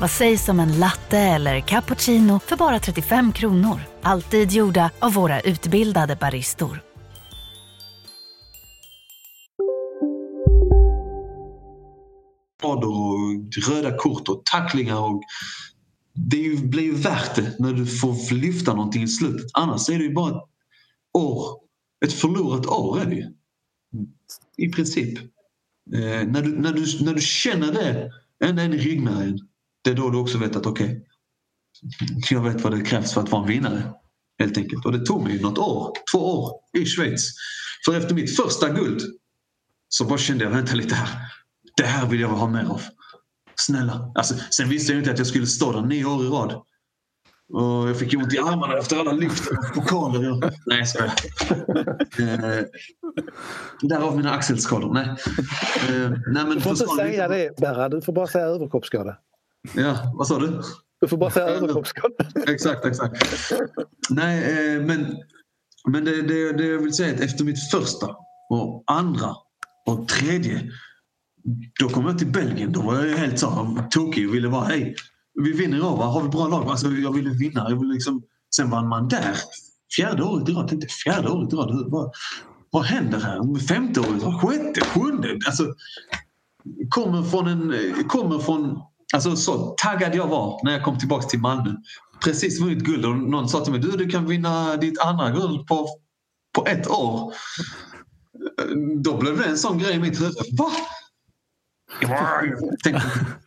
Vad sägs om en latte eller cappuccino för bara 35 kronor? Alltid gjorda av våra utbildade baristor. Skador och röda kort och tacklingar. Och det blir ju värt det när du får lyfta någonting i slutet. Annars är det ju bara ett år. Ett förlorat år är det ju. I princip. Eh, när, du, när, du, när du känner det ända in i ryggmärgen det är då du också vet att okej, okay, jag vet vad det krävs för att vara en vinnare. Helt enkelt. Och det tog mig något år, två år i Schweiz. För efter mitt första guld så bara kände jag, vänta lite här. Det här vill jag ha mer av. Snälla. Alltså, sen visste jag inte att jag skulle stå där nio år i rad. Och jag fick ont i armarna efter alla lyft och pokaler. Nej, jag skojar. eh, därav mina axelskador. Nej. Eh, nej men du får inte säga det Berra, du får bara säga överkroppsskada. Ja, vad sa du? Du får bara säga överkroppsskada. exakt, exakt. Nej, eh, men, men det, det, det jag vill säga är att efter mitt första och andra och tredje då kom jag till Belgien. Då var jag helt så tokig och ville bara hej, vi vinner av, har vi bra lag? Alltså, jag ville vinna. Jag ville liksom... Sen vann man där. Fjärde året i rad. Tänkte, fjärde året i rad. Vad, vad händer här? Femte året, sjätte, sjunde. Alltså, kommer från en... Kommer från Alltså så taggad jag var när jag kom tillbaka till Malmö. Precis vunnit guld och någon sa till mig du, du kan vinna ditt andra guld på, på ett år. Då blev det en sån grej i mitt huvud. Va? Jag tänkte,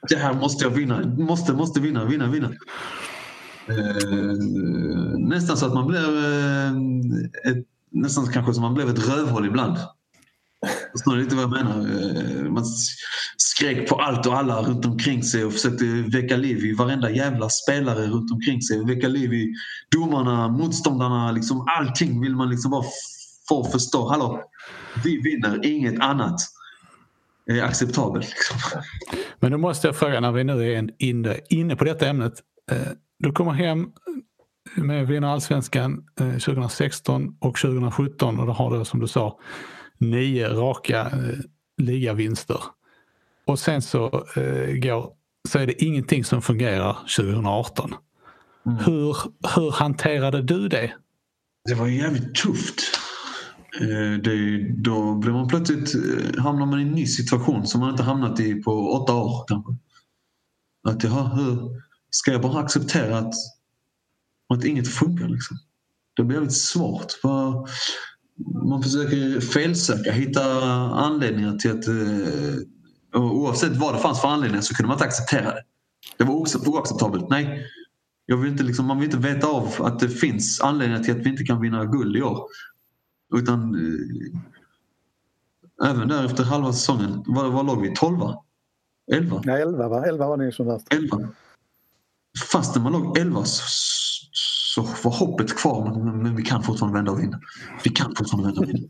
det här måste jag vinna. Måste, måste vinna, vinna, vinna. Eh, nästan så att man blev eh, ett, nästan kanske som man blev ett rövhål ibland. Förstår ni lite vad jag menar? Eh, man skrek på allt och alla runt omkring sig och försökte väcka liv i varenda jävla spelare runt omkring sig. Väcka liv i domarna, motståndarna, liksom allting vill man liksom bara få förstå. Hallå, vi vinner, inget annat är acceptabelt. Liksom. Men då måste jag fråga när vi nu är inne, inne på detta ämnet. Eh, du kommer hem med att vinna allsvenskan eh, 2016 och 2017 och då har du som du sa nio raka eh, ligavinster. Och sen så eh, går, så är det ingenting som fungerar 2018. Mm. Hur, hur hanterade du det? Det var jävligt tufft. Eh, det, då blir man plötsligt, eh, hamnar man i en ny situation som man inte hamnat i på åtta år kanske. Att jaha, hur ska jag bara acceptera att, att inget funkar liksom? Det blir väldigt svårt. För man försöker felsöka, hitta anledningar till att... Eh, oavsett vad det fanns för anledningar så kunde man inte acceptera det. Det var oacceptabelt. Nej, jag vill inte liksom, man vill inte veta av att det finns anledningar till att vi inte kan vinna guld i år. Utan eh, även där efter halva säsongen, vad, vad låg vi? 12? 11? Nej, 11 va? 11 var det som värst. 11. Fastän man låg 11 så, var hoppet kvar men, men vi kan fortfarande vända och vinna. Vi kan fortfarande vända och vinna.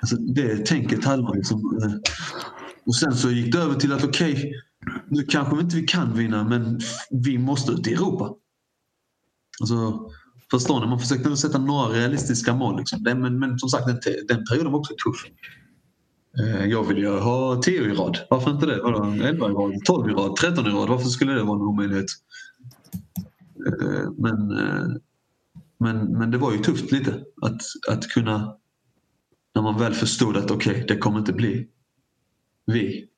Alltså, det tänket hade man liksom. Eh, och sen så gick det över till att okej, okay, nu kanske vi inte vi kan vinna men vi måste ut i Europa. Alltså, förstår ni? Man försökte sätta några realistiska mål. Liksom. men, men som sagt, den, den perioden var också tuff. Eh, jag vill ju ha 10 i rad. Varför inte det? 11 i rad, 12 i rad, 13 i rad. Varför skulle det vara en omöjlighet? Eh, men, eh, men, men det var ju tufft lite att, att kunna när man väl förstod att okej, okay, det kommer inte bli vi.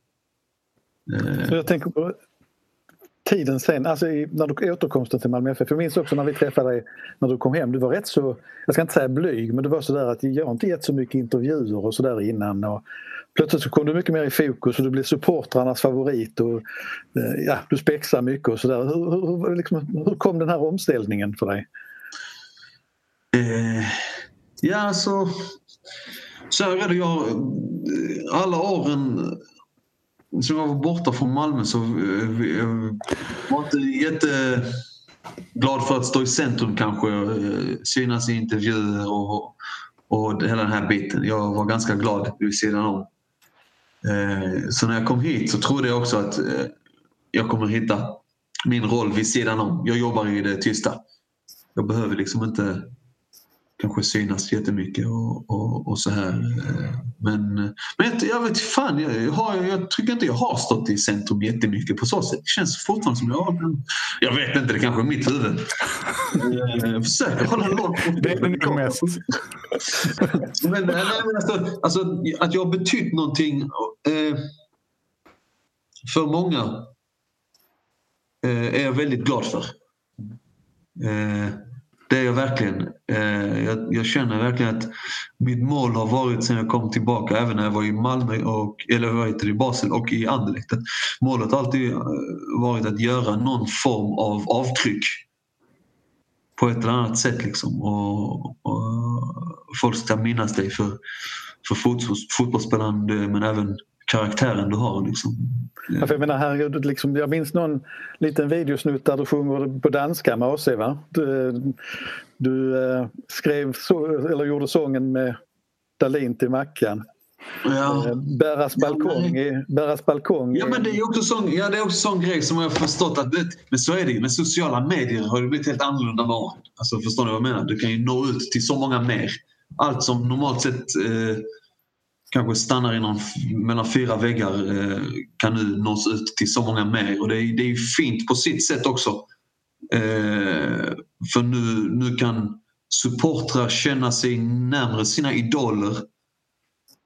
Eh, jag tänker på tiden sen, alltså när du återkomsten till Malmö FF. Jag minns också när vi träffade dig när du kom hem. Du var rätt så, jag ska inte säga blyg, men du var sådär att jag har inte gett så mycket intervjuer och sådär innan. Och plötsligt så kom du mycket mer i fokus och du blev supportrarnas favorit och eh, ja, du spexar mycket och sådär. Hur, hur, liksom, hur kom den här omställningen för dig? Eh, ja, alltså så här är det. Jag, eh, alla åren som jag var borta från Malmö så jag var inte jätteglad för att stå i centrum kanske. Synas i intervjuer och, och hela den här biten. Jag var ganska glad vid sidan om. Eh, så när jag kom hit så trodde jag också att eh, jag kommer hitta min roll vid sidan om. Jag jobbar i det tysta. Jag behöver liksom inte kanske synas jättemycket och, och, och så här. Men, men jag, jag vet fan, jag, har, jag tycker inte jag har stått i centrum jättemycket på så sätt. Det känns fortfarande som jag Jag vet inte, det kanske är mitt huvud. Jag försöker hålla lågt. Det är nog mest. men, nej, men alltså, alltså, att jag har betytt någonting eh, för många eh, är jag väldigt glad för. Eh, det är jag verkligen. Eh, jag, jag, känner verkligen att mitt mål har varit sen jag kom tillbaka, även när jag var i Malmö, och, eller vad heter Basel och i Anderlecht. Målet har alltid eh, varit att göra någon form av avtryck på ett eller annat sätt. Liksom. Och, och folk ska minnas dig för, för fotbollsspelaren men även karaktären du har. Liksom. Ja, jag menar herregud, liksom, jag minns någon liten videosnutt där du sjunger på danska med AC va? Du, du eh, skrev så, eller gjorde sången med Dalin till Mackan. Ja. Eh, Bäras balkong. Ja, Bäras balkong. Ja men det är också sån, ja, det är också sån grej som jag har förstått att det, men så är det ju. Med sociala medier har det blivit helt annorlunda med Alltså förstår ni vad jag menar? Du kan ju nå ut till så många mer. Allt som normalt sett eh, kanske stannar inom mellan fyra väggar eh, kan nu nås ut till så många mer och det är, det är fint på sitt sätt också. Eh, för nu, nu kan supportrar känna sig närmare sina idoler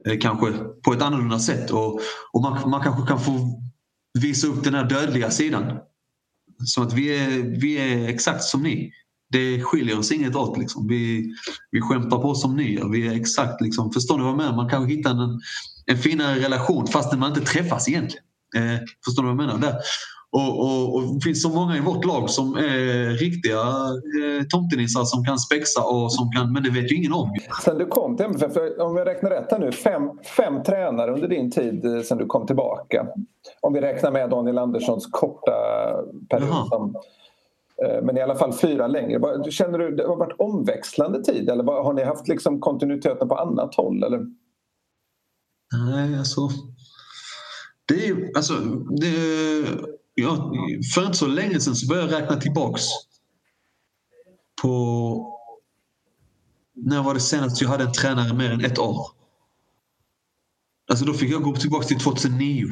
eh, kanske på ett annorlunda sätt och, och man, man kanske kan få visa upp den här dödliga sidan. Som att vi är, vi är exakt som ni det skiljer oss inget åt. Liksom. Vi, vi skämtar på som ni gör. Vi är exakt, liksom, förstår ni vad jag menar? Man kanske hittar en, en finare relation fastän man inte träffas egentligen. Eh, förstår ni vad jag menar? Där. Och, och, och, det finns så många i vårt lag som är riktiga eh, tomtenissar som kan spexa och som kan, men det vet ju ingen om. Sen du kom till MFF, om jag räknar rätt här nu, fem, fem tränare under din tid eh, sen du kom tillbaka. Om vi räknar med Daniel Anderssons korta period Jaha. som Eh, men i alla fall fyra längre. Känner du det har varit omväxlande tid eller har ni haft liksom kontinuiteten på annat håll? Eller? Nej, alltså... Det är alltså... Det, ja, för inte så länge sedan så började jag räkna tillbaks på... När var det senast jag hade en tränare mer än ett år? Alltså då fick jag gå tillbaka till 2009.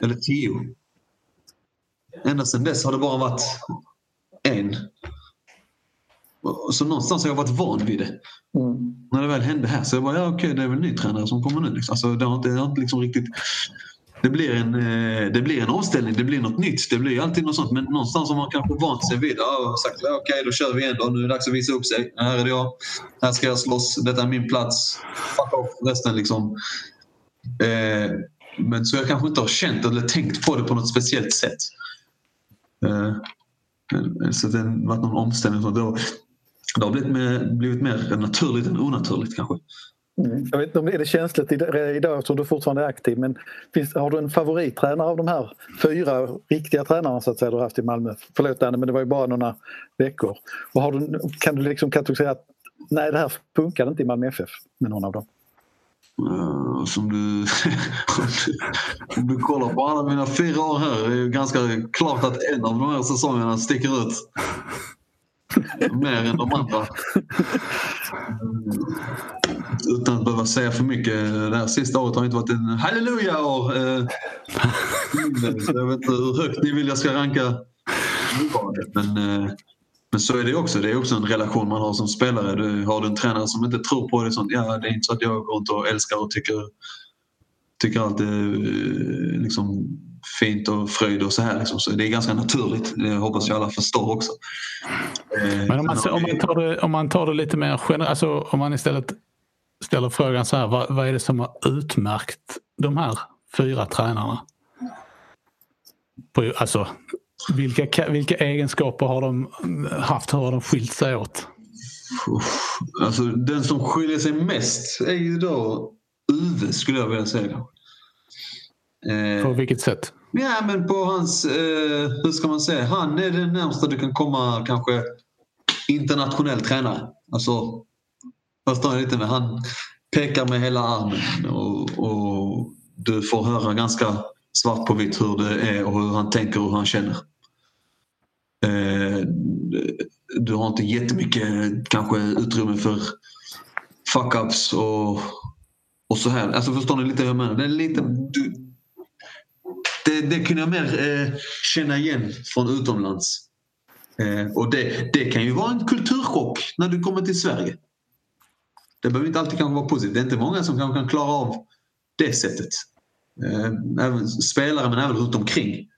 Eller 10. Ända sedan dess har det bara varit en. Så någonstans har jag varit van vid det. Mm. När det väl hände här så jag bara, ja okej det är väl en ny tränare som kommer nu. Liksom. Alltså, det har inte, det har inte liksom riktigt... Det blir, en, eh, det blir en omställning, det blir något nytt. Det blir alltid något sånt. Men någonstans har man kanske vant sig vid ja, och sagt okej okay, då kör vi igen då. Nu är det dags att visa upp sig. Här är det jag. Här ska jag slåss. Detta är min plats. Fuck off resten liksom. Eh, men så jag kanske inte har känt eller tänkt på det på något speciellt sätt. Eh, så det har varit någon omställning. Det har, det har blivit, mer, blivit mer naturligt än onaturligt kanske. Mm. Jag vet inte om det är känsligt idag eftersom du fortfarande är aktiv men finns, har du en favorittränare av de här fyra riktiga tränarna så att säga, du har haft i Malmö? Förlåt Danne men det var ju bara några veckor. Och har du, kan du liksom kategorisera att nej det här funkar inte i Malmö FF med någon av dem? Uh, som du, om du kollar på alla mina fyra år här är ju ganska klart att en av de här säsongerna sticker ut. Mer än de andra. Eh, utan att behöva säga för mycket. Eh, det här sista året har inte varit en halleluja-år. Jag vet inte hur högt ni vill jag ska ranka men, men så är det också. Det är också en relation man har som spelare. Du, har du en tränare som inte tror på det, sånt, ja, det är inte så att jag går runt och älskar och tycker, tycker allt är eh, liksom, fint och fröjd och så här. Liksom. Så det är ganska naturligt. Det hoppas jag alla förstår också. Eh, men om man, om man, tar, det, om man tar det lite mer generellt, alltså om man istället ställer frågan så här, vad, vad är det som har utmärkt de här fyra tränarna? På, alltså, vilka, vilka egenskaper har de haft? Hur har de skilt sig åt? Alltså, den som skiljer sig mest är ju då Uwe skulle jag vilja säga. Eh, på vilket sätt? Ja men på hans, eh, hur ska man säga, han är den närmsta du kan komma kanske internationell tränare. Alltså, förstår jag lite med han pekar med hela armen och, och du får höra ganska svart på vitt hur det är och hur han tänker och hur han känner. Eh, du har inte jättemycket kanske utrymme för fuck-ups och, och så här. Alltså förstår ni lite hur jag menar? Det, är lite, du, det, det kunde jag mer eh, känna igen från utomlands. Eh, och det, det kan ju vara en kulturchock när du kommer till Sverige. Det behöver inte alltid kanske vara positivt. Det är inte många som kan, kan klara av det sättet. Eh, även spelare men även runt omkring.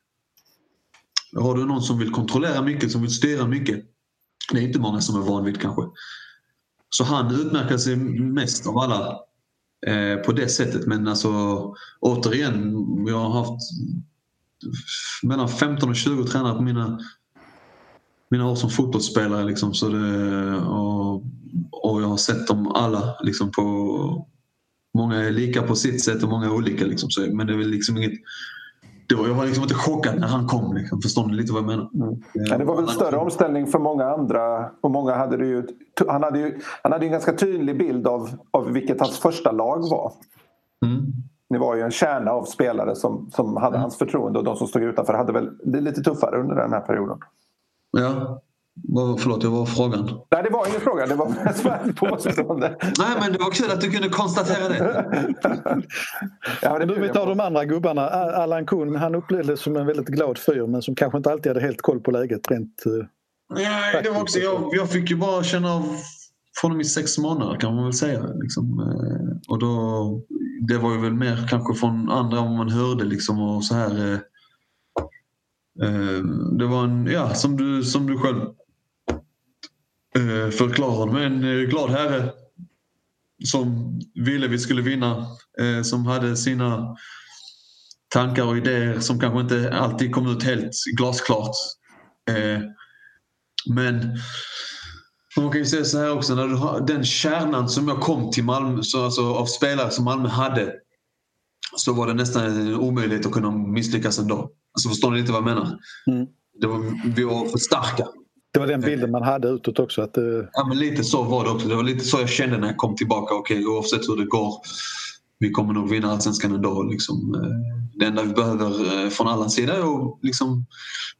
Har du någon som vill kontrollera mycket, som vill styra mycket. Det är inte många som är van vid kanske. Så han utmärker sig mest av alla eh, på det sättet. Men alltså återigen, jag har haft mellan 15 och 20 tränare på mina, mina år som fotbollsspelare. Liksom, så det, och, och jag har sett dem alla liksom, på Många är lika på sitt sätt och många är olika. Liksom, så, men det är väl liksom inget det var, jag var liksom inte chockad när han kom. Liksom. Förstår ni lite vad jag menar? Mm. Ja, det var väl en större omställning för många andra. Och många hade det ju, han, hade ju, han hade en ganska tydlig bild av, av vilket hans första lag var. Mm. Det var ju en kärna av spelare som, som hade mm. hans förtroende och de som stod utanför hade väl det lite tuffare under den här perioden. Ja, Förlåt, jag var frågan. Nej, det var ingen fråga. Det var ett påstående. Nej, men det var kul att du kunde konstatera det. ja, det nu vi tar de andra gubbarna. Allan Kuhn, han upplevdes som en väldigt glad fyr men som kanske inte alltid hade helt koll på läget rent Nej, det var också, jag, jag fick ju bara känna av från i sex månader kan man väl säga. Liksom. Eh, och då, det var ju väl mer kanske från andra om man hörde liksom och så här. Eh, eh, det var en, ja som du, som du själv eh, förklarade med en eh, glad herre som ville vi skulle vinna, eh, som hade sina tankar och idéer som kanske inte alltid kom ut helt glasklart. Eh, men man kan ju säga så här också, när du har, den kärnan som jag kom till Malmö, så alltså av spelare som Malmö hade, så var det nästan en omöjlighet att kunna misslyckas ändå. Alltså förstår ni lite vad jag menar? Mm. Det var, vi var för starka. Det var den bilden man hade utåt också? Att, uh... Ja men lite så var det också. Det var lite så jag kände när jag kom tillbaka. Okej, okay, oavsett hur det går, vi kommer nog vinna allsvenskan ändå. Liksom. Eh, det enda vi behöver eh, från alla sidor är att liksom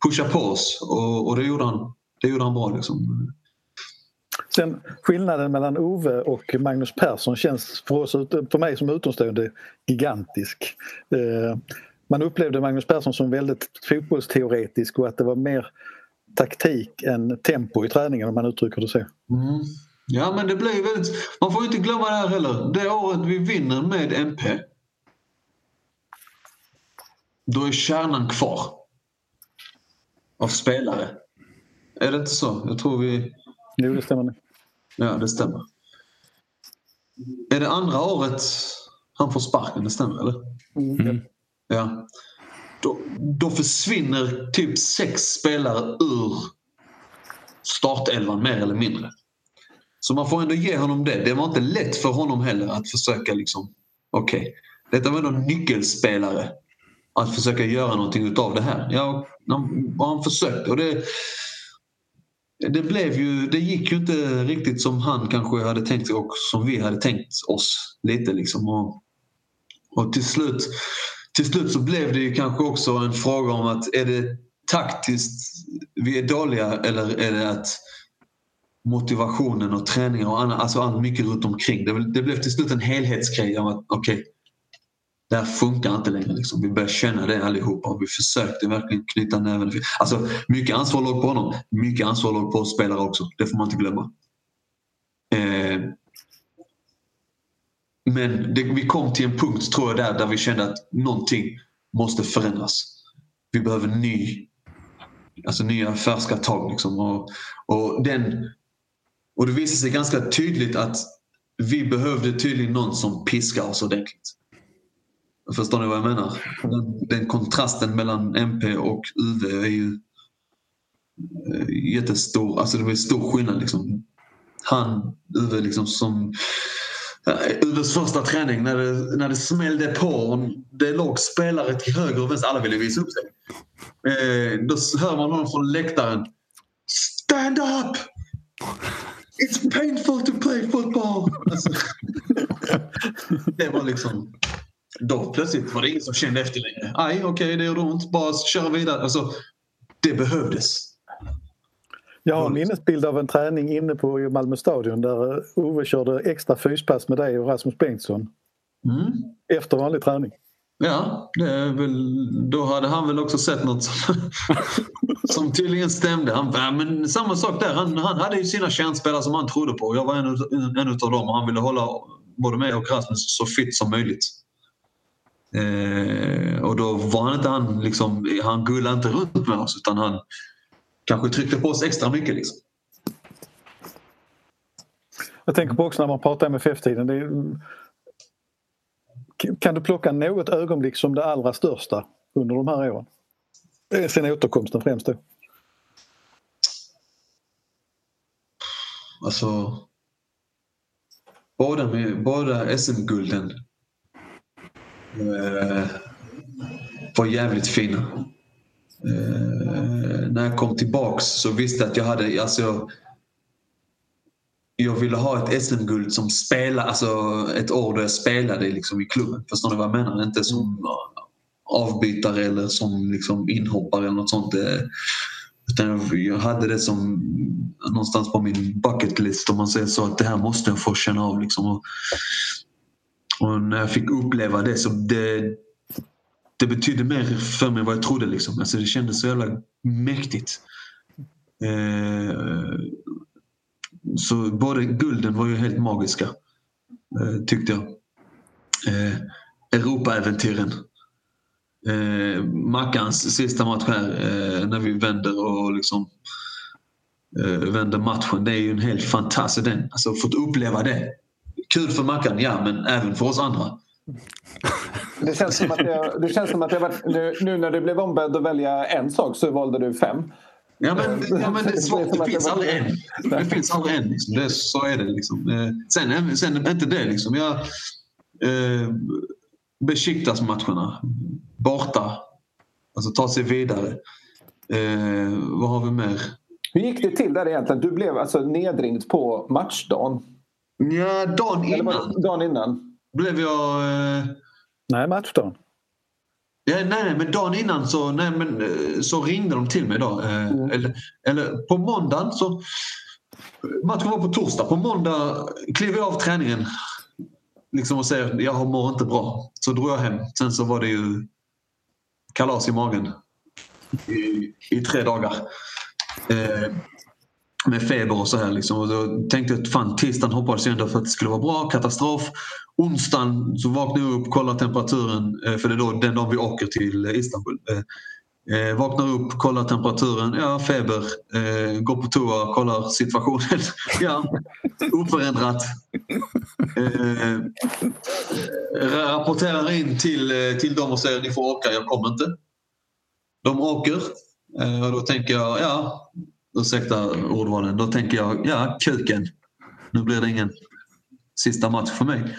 pusha på oss och, och det, gjorde han, det gjorde han bra. Liksom. Sen skillnaden mellan Ove och Magnus Persson känns för, oss, för mig som utomstående gigantisk. Man upplevde Magnus Persson som väldigt fotbollsteoretisk och att det var mer taktik än tempo i träningen om man uttrycker det så. Mm. Ja men det blir väldigt... Man får inte glömma det här heller. Det året vi vinner med MP då är kärnan kvar. Av spelare. Är det inte så? Jag tror vi... Jo, det stämmer. Ja, det stämmer. Är det andra året han får sparken? Det stämmer, eller? Mm. Ja. Då, då försvinner typ sex spelare ur startelvan mer eller mindre. Så man får ändå ge honom det. Det var inte lätt för honom heller att försöka liksom, okej, okay, detta var ändå nyckelspelare. Att försöka göra någonting utav det här. Ja, han, han försökte och det, det blev ju, det gick ju inte riktigt som han kanske hade tänkt sig och som vi hade tänkt oss lite liksom. Och, och till slut, till slut så blev det ju kanske också en fråga om att är det taktiskt vi är dåliga eller är det att motivationen och träningen och annat, alltså allt mycket runt omkring. Det, det blev till slut en helhetsgrej om att okej, okay, det här funkar inte längre. Liksom. Vi började känna det allihopa och vi försökte verkligen knyta näven. Alltså, mycket ansvar låg på honom. Mycket ansvar låg på oss spelare också. Det får man inte glömma. Eh, men det, vi kom till en punkt tror jag där, där vi kände att någonting måste förändras. Vi behöver ny, alltså nya färska tag. Liksom. Och, och, den, och det visade sig ganska tydligt att vi behövde tydligen någon som piskar oss ordentligt. Förstår ni vad jag menar? Den, den kontrasten mellan MP och UV är ju eh, jättestor. Alltså det var stor skillnad. Liksom. Han, UV, liksom som Eh, Uves UVs första träning när det, när det smällde på det låg spelare till höger och vänster. Alla ville visa upp sig. Eh, då hör man någon från läktaren. Stand up! It's painful to play football! Alltså, det var liksom då plötsligt var det ingen som kände efter längre. Aj, okej, okay, det gjorde ont. Bara kör vidare. Alltså, det behövdes. Jag har en minnesbild av en träning inne på Malmö stadion där Ove körde extra fyspass med dig och Rasmus Bengtsson. Mm. Efter vanlig träning. Ja, väl, då hade han väl också sett något som, som tydligen stämde. Han, men samma sak där, han, han hade ju sina kärnspelare som han trodde på. Jag var en, en av dem och han ville hålla både mig och Rasmus så fit som möjligt. Eh, och då var han inte han liksom, han gullade inte runt med oss utan han kanske tryckte på oss extra mycket. Liksom. Jag tänker på också när man pratar MFF-tiden. Är... Kan du plocka något ögonblick som det allra största under de här åren? Sen återkomsten främst då. Alltså båda, båda SM-gulden eh, var jävligt fina. Eh, när jag kom tillbaks så visste jag att jag hade... Alltså, jag ville ha ett SM-guld som spelare, alltså ett år då jag spelade liksom i klubben. Förstår ni vad jag menar? Inte som avbytare eller som liksom inhoppare eller något sånt. Eh, utan jag hade det som någonstans på min bucket list om man säger så att det här måste jag få känna av. Liksom. Och och när jag fick uppleva det så det, det betydde mer för mig än vad jag trodde. Liksom. Alltså det kändes så jävla mäktigt. Eh, så både gulden var ju helt magiska, eh, tyckte jag. Eh, Europaäventyren. Eh, Mackans sista match här eh, när vi vänder och liksom eh, vänder matchen. Det är ju en helt fantastisk den. Alltså fått uppleva det Kul för Mackan, ja, men även för oss andra. Det känns som att det, det, känns som att det var, nu, nu när du blev ombedd att välja en sak så valde du fem. Ja men, ja, men det är svårt. Det, det finns aldrig en. Det finns aldrig en. Liksom. Det, så är det. Liksom. Eh, sen, sen inte det. Liksom. Jag, eh, Besiktas-matcherna. Borta. Alltså ta sig vidare. Eh, vad har vi mer? Hur gick det till där egentligen? Du blev alltså nedringd på matchdagen. Ja, dagen innan. Dagen innan. Blev jag... Eh... Nej, matchdagen. Ja, nej, nej, men dagen innan så, nej, men, eh, så ringde de till mig. Då. Eh, mm. Eller, eller på måndagen så... Matchen var på torsdag. På måndag klev jag av träningen liksom och säger jag mår inte bra. Så drog jag hem. Sen så var det ju kalas i magen i, i tre dagar. Eh, med feber och så här. Liksom. Och då tänkte jag att fan, tisdagen hoppades jag ändå för att det skulle vara bra. Katastrof. Onsdagen så vaknar jag upp, kollar temperaturen eh, för det är då den dagen vi åker till eh, Istanbul. Eh, eh, vaknar upp, kollar temperaturen, ja feber, eh, går på toa, kollar situationen. ja, oförändrat. Eh, eh, rapporterar in till, till dem och säger ni får åka, jag kommer inte. de åker eh, och då tänker jag, ja, ursäkta ordvalen, då tänker jag, ja, kuken. Nu blir det ingen sista match för mig.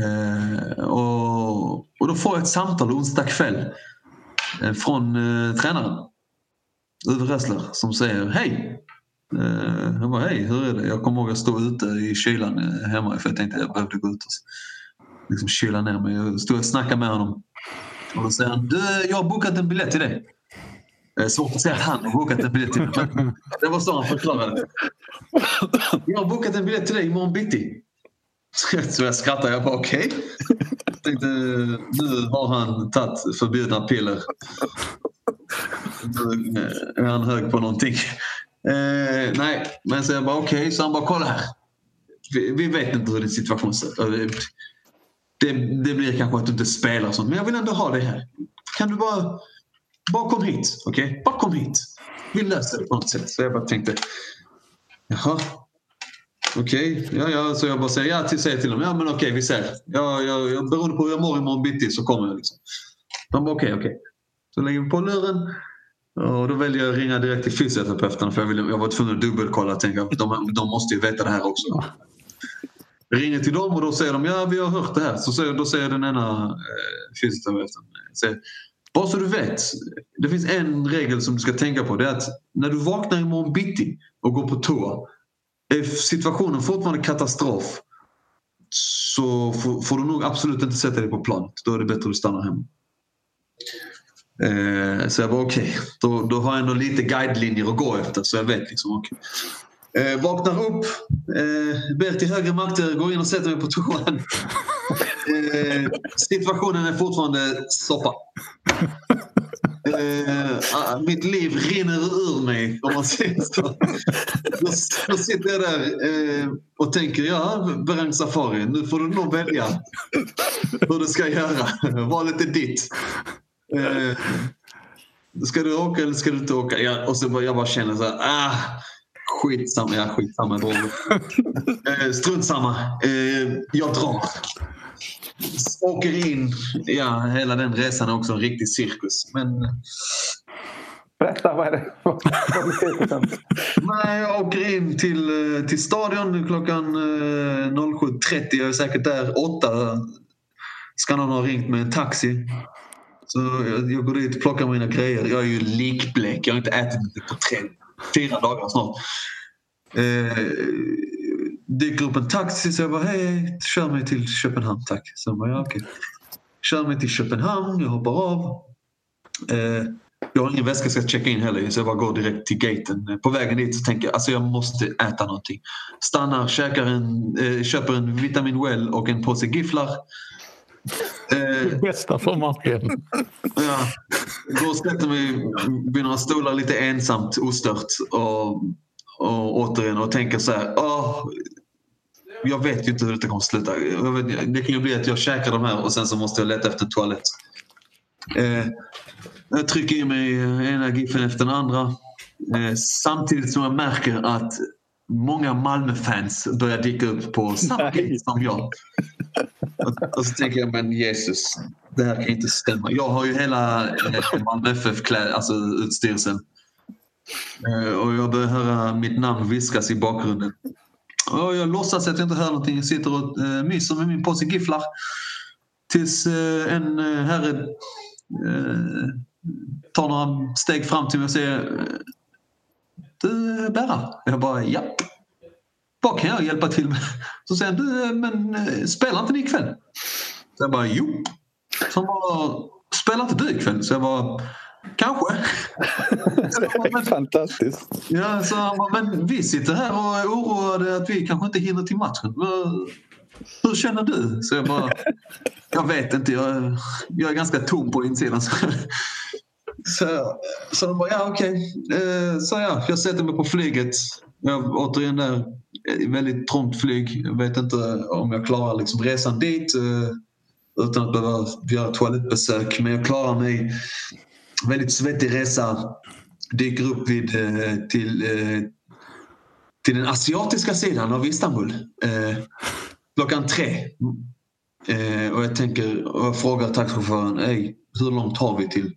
Eh, och, och då får jag ett samtal onsdag kväll eh, från eh, tränaren, Uwe Ressler, som säger hej. Eh, jag bara hej, hur är det? Jag kommer ihåg att stå ute i kylan eh, hemma för jag tänkte att jag behövde gå ut och liksom kyla ner mig. Jag stod och snackade med honom. Och då säger han, du, jag har bokat en biljett till dig. Eh, svårt att säga att han har bokat en biljett till mig. Det var så han förklarade. Jag har bokat en biljett till dig imorgon bitti. Så jag skrattade. Jag bara okej. Okay. tänkte nu har han tagit förbjudna piller. Nu är han hög på någonting. Eh, nej, men så jag bara okej. Okay. Så han bara kolla här. Vi, vi vet inte hur din situation ser ut. Det, det, blir kanske att du inte spelar och sånt, men jag vill ändå ha dig här. Kan du bara, bara kom hit? Okej? Okay? Bara kom hit. Vi löser det på något sätt. Så jag bara tänkte, jaha, Okej, okay. ja, ja, så jag bara säger ja till, säger till dem. Ja men okej, okay, vi ser. Ja, ja, ja, beroende på hur jag mår imorgon bitti så kommer jag. Liksom. De bara okej, okay, okej. Okay. Så lägger vi på luren och då väljer jag att ringa direkt till fysioterapeuten för jag, vill, jag var tvungen att dubbelkolla. Tänka, de, de måste ju veta det här också. Jag ringer till dem och då säger de ja vi har hört det här. Så säger, då säger den ena eh, fysioterapeuten säger, bara så du vet, det finns en regel som du ska tänka på. Det är att när du vaknar imorgon bitti och går på toa är situationen fortfarande katastrof så får, får, du nog absolut inte sätta dig på planet. Då är det bättre att du stannar hemma. Eh, så jag var okej, okay. då, då har jag ändå lite guidelinjer att gå efter så jag vet liksom. Okay. Eh, vaknar upp, eh, ber till högre makter, går in och sätter mig på toan. Eh, situationen är fortfarande soppa. Uh, mitt liv rinner ur mig om man säger så. Då, då sitter jag där uh, och tänker, ja Berang Safari, nu får du nog välja hur du ska göra. Valet är ditt. Uh, ska du åka eller ska du inte åka? Ja, och så bara, jag bara känner så här, ah, skitsamma, ja skitsamma. uh, strunt samma, jag drar åker in. Ja, hela den resan är också en riktig cirkus. Men... Berätta, vad är det? Nej, jag åker in till, till stadion klockan 07.30. Jag är säkert där 8. Ska någon ha ringt med en taxi. Så jag, jag går dit och plockar mina grejer. Jag är ju likblek. Jag har inte ätit på tre, fyra dagar snart. Eh, dyker upp en taxi så jag bara hej, kör mig till Köpenhamn tack. Så jag bara ja okej. Kör mig till Köpenhamn, jag hoppar av. Eh, jag har ingen väska jag ska checka in heller så jag bara går direkt till gaten. På vägen dit så tänker jag alltså jag måste äta någonting. Stannar, käkar en, eh, köper en Vitamin Well och en påse gifflar. Eh, Bästa för marken. Ja, går och sätter mig vid några stolar lite ensamt ostört och, och återigen och tänker så här. Åh, jag vet ju inte hur detta kommer att sluta. det kan ju bli att jag käkar de här och sen så måste jag leta efter toalett. Eh, jag trycker i mig ena giffen efter den andra. Eh, samtidigt som jag märker att många Malmö-fans börjar dyka upp på samma som jag. Och, och, så tänker jag, men Jesus, det här kan inte stämma. Jag har ju hela eh, Malmö FF alltså utstyrseln. Eh, och jag börjar höra mitt namn viskas i bakgrunden. Och jag låtsas att jag inte hör någonting. Jag sitter och eh, myser med min påse gifflar. Tills eh, en eh, herre eh, tar några steg fram till mig och säger eh, Du Berra? Jag bara japp. Vad kan jag hjälpa till med? Så säger han, du eh, men spelar inte ni ikväll? Så jag bara jo. Så han bara, spelar inte du ikväll? Så jag bara Kanske. Fantastiskt. Ja, så han bara, men vi sitter här och är oroade att vi kanske inte hinner till matchen. Hur känner du? Så jag bara, jag vet inte. Jag, jag är ganska tom på insidan. Så, så de bara, ja okej. Okay. Eh, så ja, jag sätter mig på flyget. Jag, återigen där, väldigt trångt flyg. Jag vet inte om jag klarar liksom resan dit eh, utan att behöva göra toalettbesök. Men jag klarar mig väldigt svettig resa. Dyker upp vid, eh, till, eh, till den asiatiska sidan av Istanbul eh, klockan tre. Och jag tänker och jag frågar taxichauffören hur långt har vi till,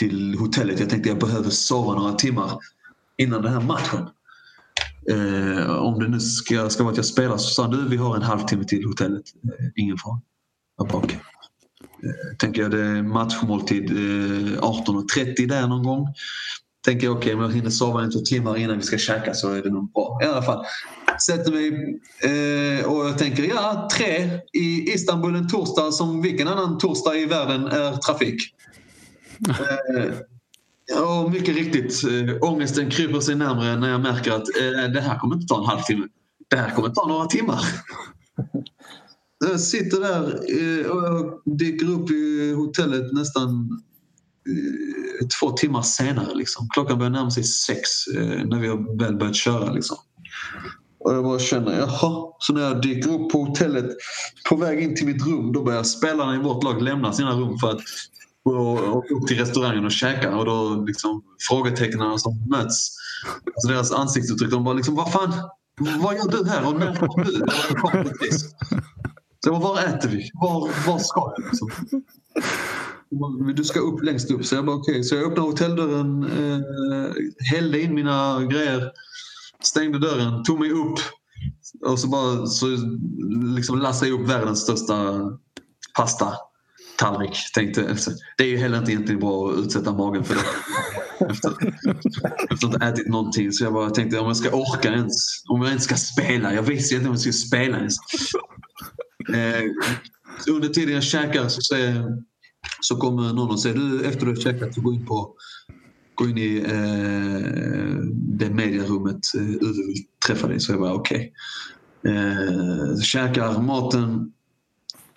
till hotellet. Jag tänkte jag behöver sova några timmar innan den här matchen. Eh, om det nu ska, ska vara att jag spelar så sa han du vi har en halvtimme till hotellet. Eh, ingen fara. Jag bara, okay tänker jag det är matchmåltid eh, 18.30 där någon gång. Tänker jag okej okay, om jag hinner sova en två timmar innan vi ska käka så är det nog bra. I alla fall. Sätter mig eh, och jag tänker ja tre i Istanbul en torsdag som vilken annan torsdag i världen är trafik. Eh, och mycket riktigt. eh, ångesten kryper sig närmare när jag märker att eh, det här kommer inte ta en halvtimme. Det här kommer ta några timmar. Jag sitter där eh, och jag dyker upp i hotellet nästan eh, två timmar senare. Liksom. Klockan börjar närma sig sex eh, när vi har väl börjat köra. Liksom. Och jag bara känner, jaha. Så när jag dyker upp på hotellet på väg in till mitt rum då börjar spelarna i vårt lag lämna sina rum för att och upp till restaurangen och käka och då liksom frågetecknen som möts. Alltså deras ansiktsuttryck, de bara liksom vad fan, vad gör du här och när kom du? Så jag var äter vi? Var, var ska jag? Liksom? Du ska upp längst upp. Så jag bara okej. Okay. Så jag öppnade hotelldörren, eh, hällde in mina grejer, stängde dörren, tog mig upp och så bara så liksom lassade jag upp världens största pasta tallrik. Tänkte, det är ju heller inte egentligen bra att utsätta magen för det. Efter, efter att ha ätit någonting. Så jag bara tänkte om jag ska orka ens. Om jag ens ska spela. Jag visste inte om jag skulle spela ens. Eh, under tiden jag käkar så, säger, så kommer någon och säger du efter du har käkat så gå in på gå in i eh, det mediarummet eh, vill träffa dig. Så jag bara okej. Okay. Eh, käkar maten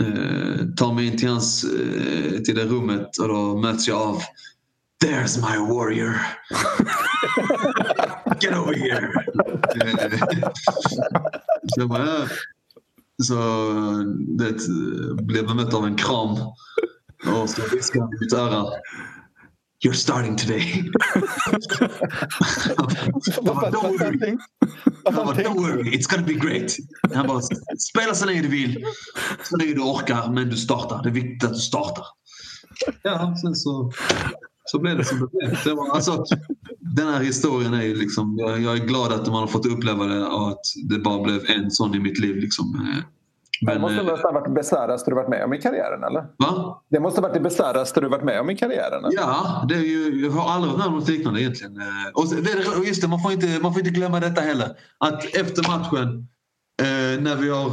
eh, tar mig in till, hans, eh, till det rummet och då möts jag av There's my warrior. Get over here. Eh, så jag bara, så det blev bemött av en kram och så viskade han i mitt öra You're starting today. bara, don't worry. bara, don't worry, it's gonna be great. Han bara, spela så länge du vill, så länge du orkar, men du startar. Det är viktigt att du startar. Ja, sen så, så blev det som det blev. Det var, alltså, den här historien är ju liksom, jag, jag, är glad att man har fått uppleva det och att det bara blev en sån i mitt liv. Liksom. Men, det måste ha eh, varit det besväraste du varit med om i karriären eller? Va? Det måste ha varit det besväraste du varit med om i karriären? Eller? Ja, det är ju, jag har aldrig varit med om något liknande egentligen. Eh, och det, just det, man får, inte, man får inte glömma detta heller. Att efter matchen eh, när vi har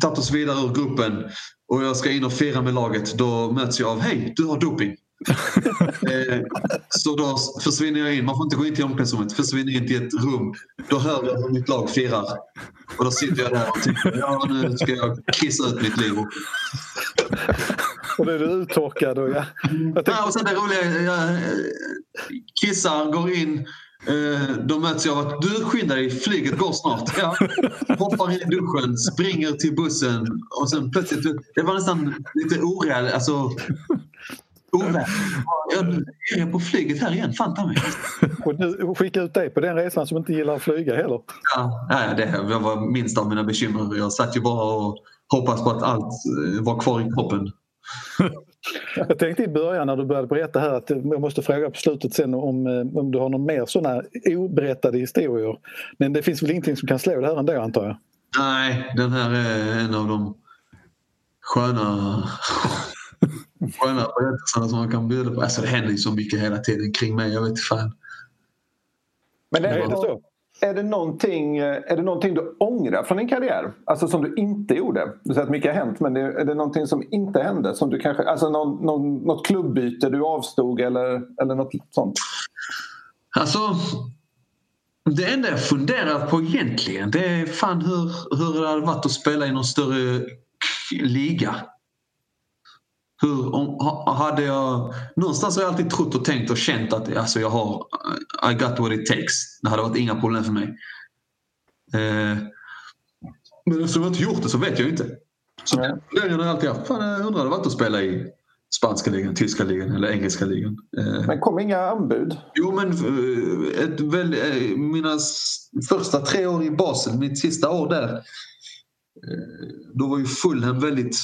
tagit oss vidare ur gruppen och jag ska in och fira med laget då möts jag av Hej, du har doping. Eh, så då försvinner jag in, man får inte gå in till omklädningsrummet, försvinner in till ett rum. Då hör jag hur mitt lag firar. Och då sitter jag där och tänker, ja nu ska jag kissa ut mitt liv. Och då är du uttorkad och ja. Tänkte... ja och sen det roliga, jag kissar, går in. Eh, då möts jag av att du skynda dig, flyget går snart. Ja. Hoppar in i duschen, springer till bussen och sen plötsligt, det var nästan lite orealistiskt. Alltså, jag är på flyget här igen, fan ta mig. Och skicka ut dig på den resan som inte gillar att flyga heller. Ja, det var minst av mina bekymmer. Jag satt ju bara och hoppades på att allt eh, var kvar i kroppen. Jag tänkte i början när du började berätta här att jag måste fråga på slutet sen om, eh, om du har någon mer sådana oberättade historier. Men det finns väl ingenting som kan slå det här ändå antar jag? Nej, den här är en av de sköna sköna berättelserna som man kan bjuda på. Alltså det händer ju så mycket hela tiden kring mig. Jag vet fan. Men är det, så? Är det, någonting, är det någonting du ångrar från din karriär? Alltså som du inte gjorde? Du säger att mycket har hänt men är det någonting som inte hände? Som du kanske, alltså någon, någon, något klubbyte du avstod eller, eller något sånt? Alltså det enda jag funderar på egentligen det är fan hur, hur det hade varit att spela i någon större liga. Hur, om, hade jag, någonstans har jag alltid trott och tänkt och känt att alltså, jag har I got what it takes. Det hade varit inga problem för mig. Eh, men eftersom jag inte gjort det så vet jag inte. Så mm. har jag alltid haft. Fan, jag undrar det varit att spela i spanska ligan, tyska ligan eller engelska ligan. Eh, men kom inga anbud? Jo men eh, ett, väl, eh, mina första tre år i Basel, mitt sista år där. Då var ju Fulham väldigt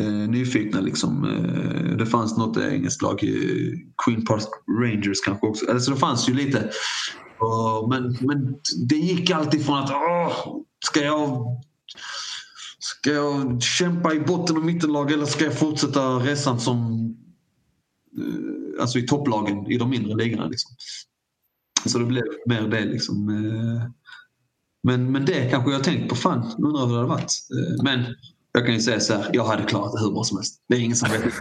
Eh, nyfikna. Liksom. Eh, det fanns något engelskt lag, eh, Queen Park Rangers kanske också. Alltså det fanns ju lite. Eh, men, men det gick alltid från att oh, ska jag Ska jag kämpa i botten och mittenlag eller ska jag fortsätta resan som alltså i topplagen i de mindre ligorna? Liksom. Så det blev mer det. Liksom. Men, men det kanske jag tänkt på. Fan, undrar hur det hade varit. Men jag kan ju säga så här, jag hade klarat det hur bra som helst. Det är ingen som vet.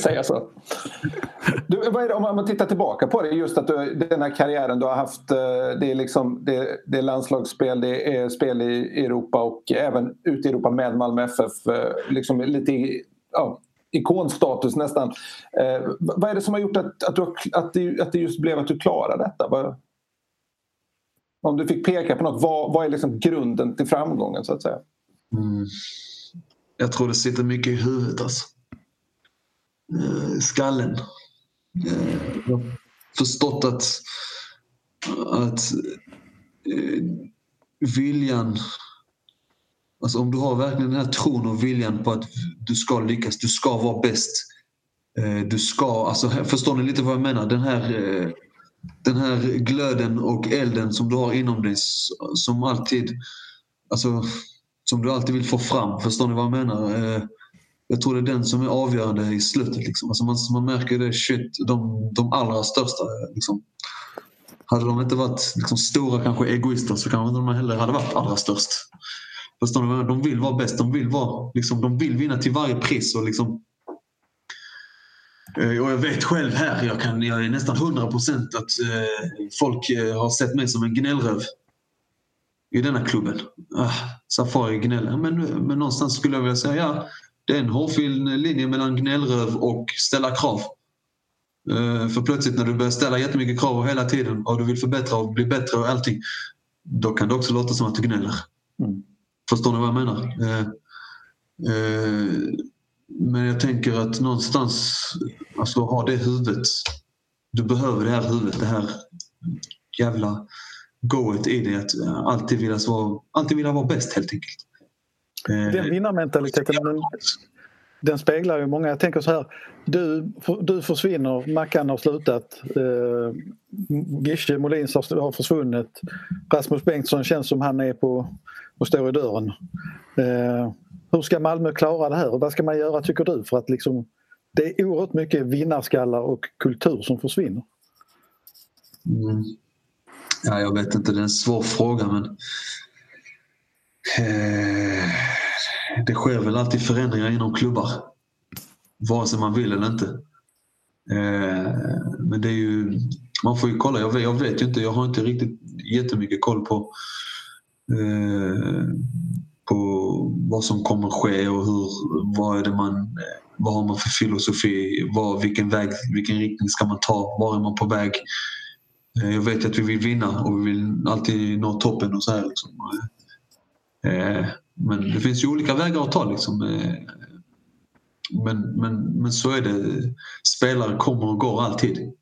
Säga så. Du, vad är det, om man tittar tillbaka på det, just att du, den här karriären du har haft, eh, det är, liksom, det, det är landslagsspel, det är spel i Europa och även ute i Europa med Malmö FF. Eh, liksom lite ja, ikonstatus nästan. Eh, vad är det som har gjort att, att, du, att, det, att det just blev att du klarade detta? Vad, om du fick peka på något, vad, vad är liksom grunden till framgången så att säga? Mm. Jag tror det sitter mycket i huvudet alltså. Eh, skallen. Eh, jag har förstått att, att eh, viljan Alltså om du har verkligen den här tron och viljan på att du ska lyckas, du ska vara bäst. Du ska, alltså förstår ni lite vad jag menar? Den här, den här glöden och elden som du har inom dig som alltid, alltså som du alltid vill få fram. Förstår ni vad jag menar? Eh, jag tror det är den som är avgörande i slutet. Liksom. Alltså man, man märker det, shit, de, de allra största. Liksom. Hade de inte varit liksom, stora kanske egoister så kanske de heller hade varit allra störst. Förstår ni? De vill vara bäst, de vill, vara, liksom, de vill vinna till varje pris. Och, liksom, eh, och jag vet själv här, jag, kan, jag är nästan hundra procent att eh, folk eh, har sett mig som en gnällröv i denna klubben. Ah, Safari gnäller. Men, men någonstans skulle jag vilja säga ja, det är en hårfin linje mellan gnällröv och ställa krav. Uh, för plötsligt när du börjar ställa jättemycket krav hela tiden och du vill förbättra och bli bättre och allting. Då kan det också låta som att du gnäller. Mm. Förstår ni vad jag menar? Uh, uh, men jag tänker att någonstans, alltså ha det huvudet. Du behöver det här huvudet, det här jävla goet i det att alltid vilja vara, alltid vilja vara bäst helt enkelt. Den vinnarmentaliteten den, den speglar ju många. Jag tänker så här, du, du försvinner, Mackan har slutat, eh, Gische Molins har försvunnit, Rasmus Bengtsson känns som han är på och står i dörren. Eh, hur ska Malmö klara det här och vad ska man göra tycker du för att liksom det är oerhört mycket vinnarskallar och kultur som försvinner. Mm. Ja, jag vet inte, det är en svår fråga men eh, det sker väl alltid förändringar inom klubbar. Vare sig man vill eller inte. Eh, men det är ju, man får ju kolla, jag vet, jag vet ju inte, jag har inte riktigt jättemycket koll på eh, på vad som kommer ske och hur, vad är det man, vad har man för filosofi, vad, vilken väg, vilken riktning ska man ta, var är man på väg? Eh, jag vet att vi vill vinna och vi vill alltid nå toppen och så här. Liksom. Eh, men det finns ju olika vägar att ta. Liksom. Eh, men, men, men så är det. Spelare kommer och går alltid.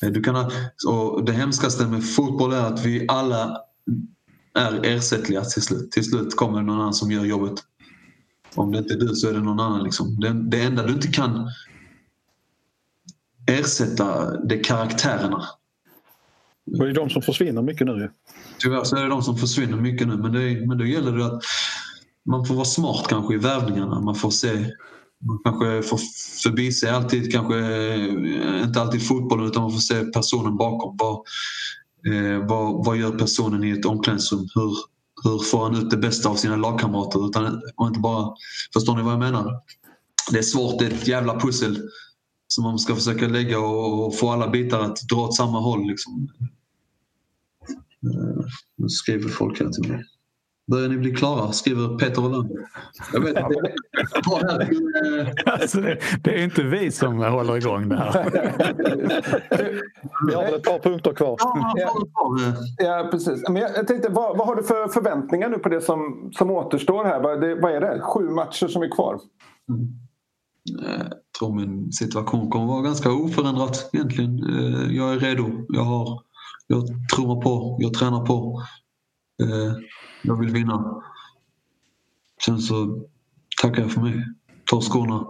Du kan, och det hemskaste med fotboll är att vi alla är ersättliga till slut. Till slut kommer det någon annan som gör jobbet. Om det inte är du så är det någon annan. Liksom. Det, det enda du inte kan ersätta det är karaktärerna. Det är de som försvinner mycket nu. Tyvärr så är det de som försvinner mycket nu men, det, men då gäller det att man får vara smart kanske i värvningarna. Man får se man kanske får förbi sig alltid, kanske eh, inte alltid fotbollen utan man får se personen bakom. Vad, eh, vad, vad gör personen i ett omklädningsrum? Hur, hur får han ut det bästa av sina lagkamrater? Utan, och inte bara, förstår ni vad jag menar? Det är svårt, det är ett jävla pussel som man ska försöka lägga och få alla bitar att dra åt samma håll. Liksom. Eh, nu skriver folk här till mig. Börjar ni bli klara? skriver Peter Olander. Jag vet inte. alltså det, det, är inte vi som håller igång det här. vi har väl ett par punkter kvar. Ja, ja precis. Men jag tänkte, vad, vad, har du för förväntningar nu på det som, som återstår här? Vad, det, vad är det? Sju matcher som är kvar? Mm. Jag tror min situation kommer vara ganska oförändrad egentligen. Eh, jag är redo. Jag, har, jag tror på, jag tränar på. Eh, jag vill vinna. Sen så tackar jag för mig. Tar skorna,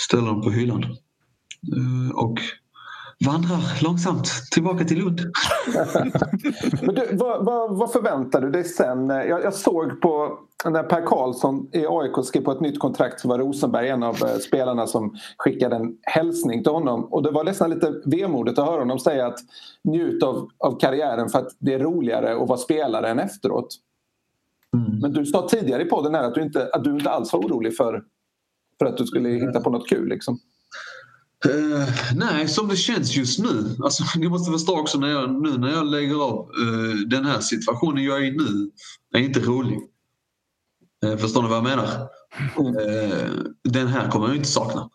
ställer dem på hyllan eh, och vandrar långsamt tillbaka till Lund. Men du, vad, vad, vad, förväntar du dig sen? Jag, jag, såg på när Per Karlsson i AIK skrev på ett nytt kontrakt så var Rosenberg en av eh, spelarna som skickade en hälsning till honom. Och det var nästan lite vemodigt att höra honom säga att njut av, av karriären för att det är roligare att vara spelare än efteråt. Mm. Men du sa tidigare i podden här att du inte, att du inte alls var orolig för, för att du skulle hitta på något kul. Liksom. Uh, nej, som det känns just nu. Alltså, ni måste förstå också när jag, nu när jag lägger av uh, den här situationen jag är i nu är inte rolig. Uh, eh, förstår ni vad jag menar? den här kommer jag inte sakna.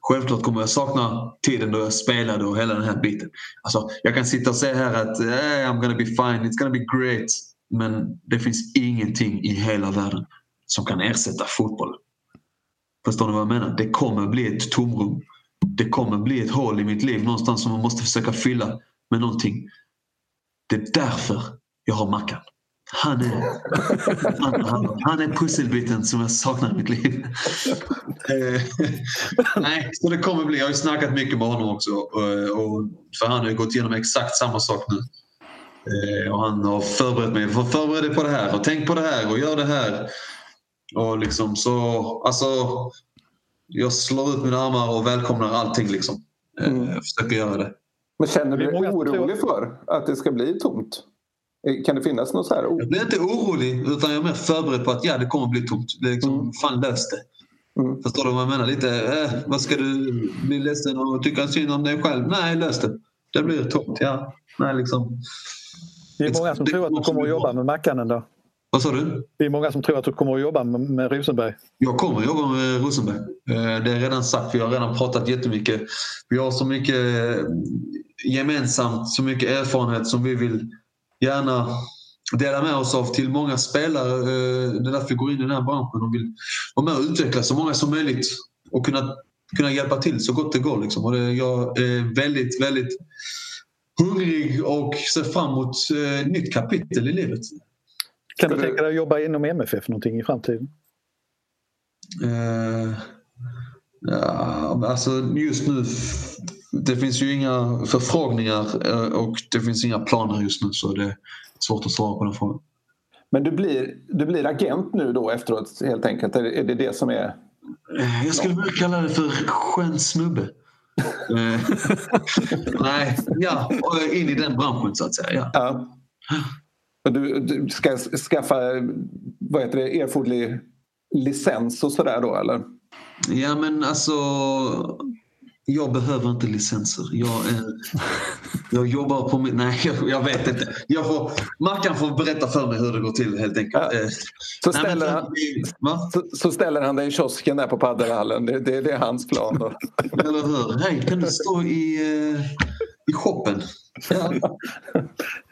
Självklart kommer jag sakna tiden då jag spelade och hela den här biten. Alltså, jag kan sitta och säga här att hey, I'm gonna be fine, it's gonna be great. Men det finns ingenting i hela världen som kan ersätta fotboll. Förstår ni vad jag menar? Det kommer bli ett tomrum det kommer bli ett hål i mitt liv någonstans som man måste försöka fylla med någonting. Det är därför jag har Mackan. Han är, han, han, han är pusselbiten som jag saknar i mitt liv. Eh, nej, så det kommer bli. Jag har ju snackat mycket med honom också. Eh, och, för han har ju gått igenom exakt samma sak nu. Eh, och han har förberett mig. Förbered dig på det här och tänk på det här och gör det här. Och liksom så, alltså jag slår ut mina armar och välkomnar allting. Liksom. Eh, mm. Jag försöker göra det. Men känner du dig orolig för att det ska bli tomt? Eh, kan det finnas något så här? Jag blir inte orolig utan jag är mer förberedd på att ja, det kommer bli tomt. Det är liksom, mm. fan lös det. Mm. Förstår du vad jag menar? Lite, äh, vad ska du bli ledsen och tycka synd om dig själv? Nej, lös det. Det blir tomt, ja. Nej, liksom. Det är många som tror att du kommer att jobba med Mackan ändå. Vad sa du? Det är många som tror att du kommer att jobba med, Rosenberg. Jag kommer att jobba med Rosenberg. Eh, det är redan sagt. Vi har redan pratat jättemycket. Vi har så mycket gemensamt, så mycket erfarenhet som vi vill gärna dela med oss av till många spelare. Eh, det är därför vi går in i den här branschen och vill vara med och utveckla så många som möjligt och kunna, kunna hjälpa till så gott det går. Liksom. Och det, jag är väldigt, väldigt hungrig och ser fram emot ett eh, nytt kapitel i livet. Kan du tänka dig att jobba inom MFF någonting i framtiden? Uh, ja, alltså just nu det finns ju inga förfrågningar eh, och det finns inga planer just nu så det är svårt att svara på den frågan. Men du blir, du blir agent nu då efteråt helt enkelt? Är det det som är... Eh, jag skulle vilja kalla det för skön snubbe. Nej, ja, in i den branschen så att säga. Ja. ja. Du, du ska skaffa vad heter det, erforderlig licens och sådär då eller? Ja men alltså jag behöver inte licenser. Jag, är, jag jobbar på mitt... Nej, jag, jag, vet inte. Jag får, Mackan får berätta för mig hur det går till helt enkelt. Ja. Eh, så, ställer nej, han, så, så, ställer han dig i kiosken där på paddelhallen. Det, det, det är hans plan. Då. Eller hur? Hej, kan du stå i, eh, i shoppen? Ja.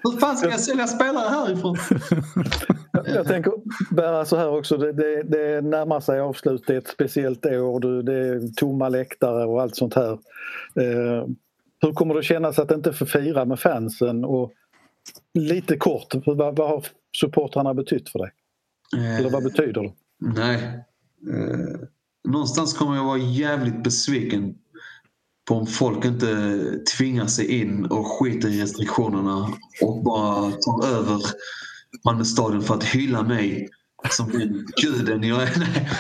Hur fan ska jag sälja spelare härifrån? Jag tänker bära så här också. Det, det, det närmar sig avslut. Det är ett speciellt år. Det är tomma läktare och allt sånt här. Eh, hur kommer det kännas att inte få fira med fansen? Och lite kort, vad, vad har supportrarna betytt för dig? Eller vad betyder det? Nej. Eh, någonstans kommer jag vara jävligt besviken för om folk inte tvingar sig in och skiter i restriktionerna och bara tar över Malmö stadion för att hylla mig som den guden jag är. Nej.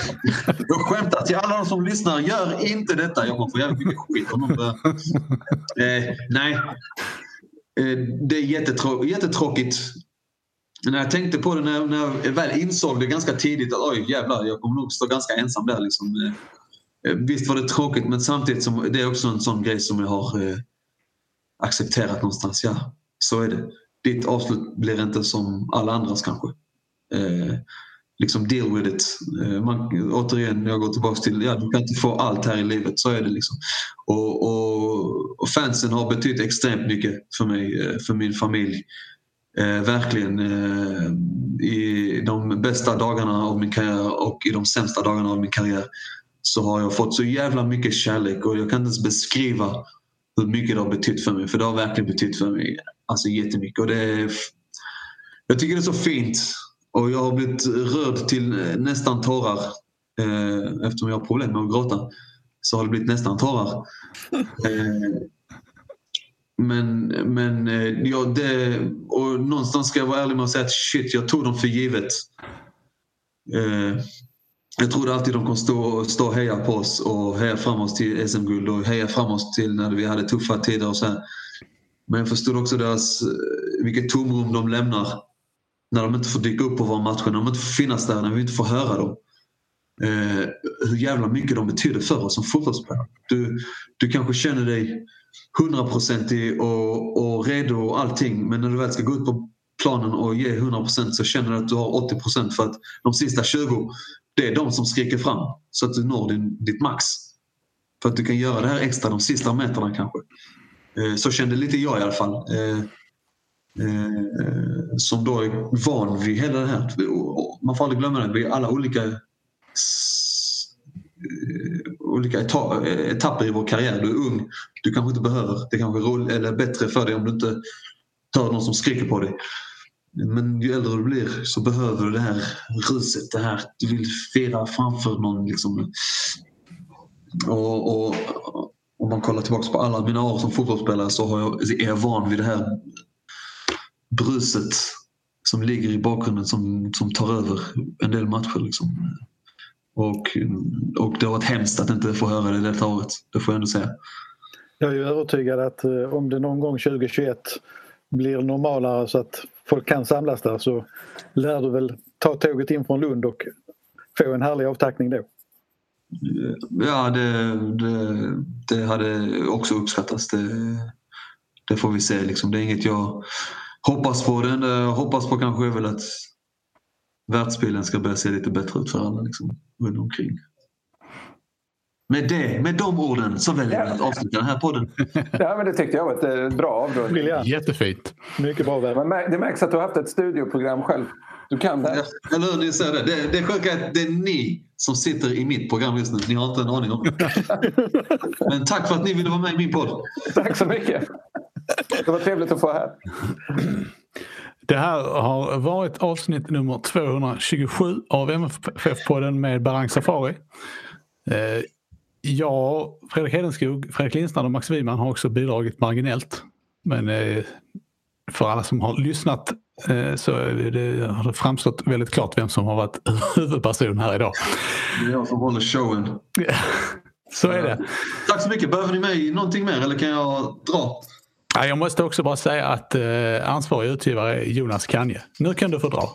Jag skämtar till alla de som lyssnar. Gör inte detta. Jag kommer få jävligt mycket skit om de eh, Nej. Eh, det är jättetrå jättetråkigt. När jag tänkte på det, när jag, när jag väl insåg det ganska tidigt att oj jävlar, jag kommer nog stå ganska ensam där. Liksom. Eh, visst var det tråkigt men samtidigt som, det är också en sån grej som jag har eh, accepterat någonstans. Ja, så är det. Ditt avslut blir inte som alla andras kanske. Eh, liksom deal with it. Eh, man, återigen, jag går tillbaka till ja, du kan inte få allt här i livet. Så är det. liksom. Och, och, och fansen har betytt extremt mycket för mig, eh, för min familj. Eh, verkligen eh, i de bästa dagarna av min karriär och i de sämsta dagarna av min karriär så har jag fått så jävla mycket kärlek och jag kan inte ens beskriva hur mycket det har betytt för mig. För det har verkligen betytt för mig alltså jättemycket. Och det är, jag tycker det är så fint och jag har blivit rörd till nästan tårar Eh, eftersom jag har problem med att gråta så har det blivit nästan tårar. Eh, men, men eh, ja, det, och någonstans ska jag vara ärlig med att säga att shit, jag tog dem för givet. Eh, jag trodde alltid de kommer stå, stå och heja på oss och heja fram oss till SM-guld och heja fram oss till när vi hade tuffa tider och så här. Men jag förstod också deras, eh, vilket tomrum de lämnar när de inte får dyka upp på våra matcher, när de inte får finnas där, när vi inte får höra dem. Eh, hur jävla mycket de betyder för oss som fotbollsspelare. Du, du kanske känner dig hundraprocentig och, och redo och allting men när du väl ska gå ut på planen och ge 100% så känner du att du har 80% för att de sista 20 det är de som skriker fram så att du når din, ditt max. För att du kan göra det här extra de sista meterna kanske. Eh, så kände lite jag i alla fall. Eh, eh, som då är van vid hela det här. Man får aldrig glömma det, vi är alla olika olika etapper i vår karriär. Du är ung, du kanske inte behöver. Det kanske är roligt, eller bättre för dig om du inte hör någon som skriker på dig. Men ju äldre du blir så behöver du det här ruset, det här du vill fira framför någon. Liksom. Och, och om man kollar tillbaka på alla mina år som fotbollsspelare så har jag, alltså, är jag van vid det här bruset som ligger i bakgrunden som, som tar över en del matcher. Liksom. Och, och det har varit hemskt att inte få höra det detta året, det får jag ändå säga. Jag är ju övertygad att eh, om det någon gång 2021 blir normalare så att folk kan samlas där så lär du väl ta tåget in från Lund och få en härlig avtackning då? Ja, det, det, det hade också uppskattats. Det, det, får vi se. Liksom. Det är inget jag hoppas på. Det enda jag hoppas på kanske är väl att världsbilden ska börja se lite bättre ut för alla liksom, runt omkring. Med, det, med de orden så väljer vi att avsluta den här podden. Ja, men det tyckte jag var ett eh, bra avrundning. Jättefint. Mycket bra. Men det märks att du har haft ett studioprogram själv. Du kan det. Ja, eller hur, ni säger det. Det, det sjuka är att det är ni som sitter i mitt program just nu. Ni har inte en aning om det. Men tack för att ni ville vara med i min podd. Tack så mycket. Det var trevligt att få här. Det här har varit avsnitt nummer 227 av MFF-podden med Barang Safari. Eh, jag, Fredrik Hedenskog, Fredrik Lindstrand och Max Wiman har också bidragit marginellt. Men eh, för alla som har lyssnat eh, så det, har det framstått väldigt klart vem som har varit huvudperson här idag. Det är jag som håller showen. så är det. Tack så mycket. Behöver ni mig någonting mer eller kan jag dra? Jag måste också bara säga att ansvarig utgivare är Jonas Kanje. Nu kan du få dra.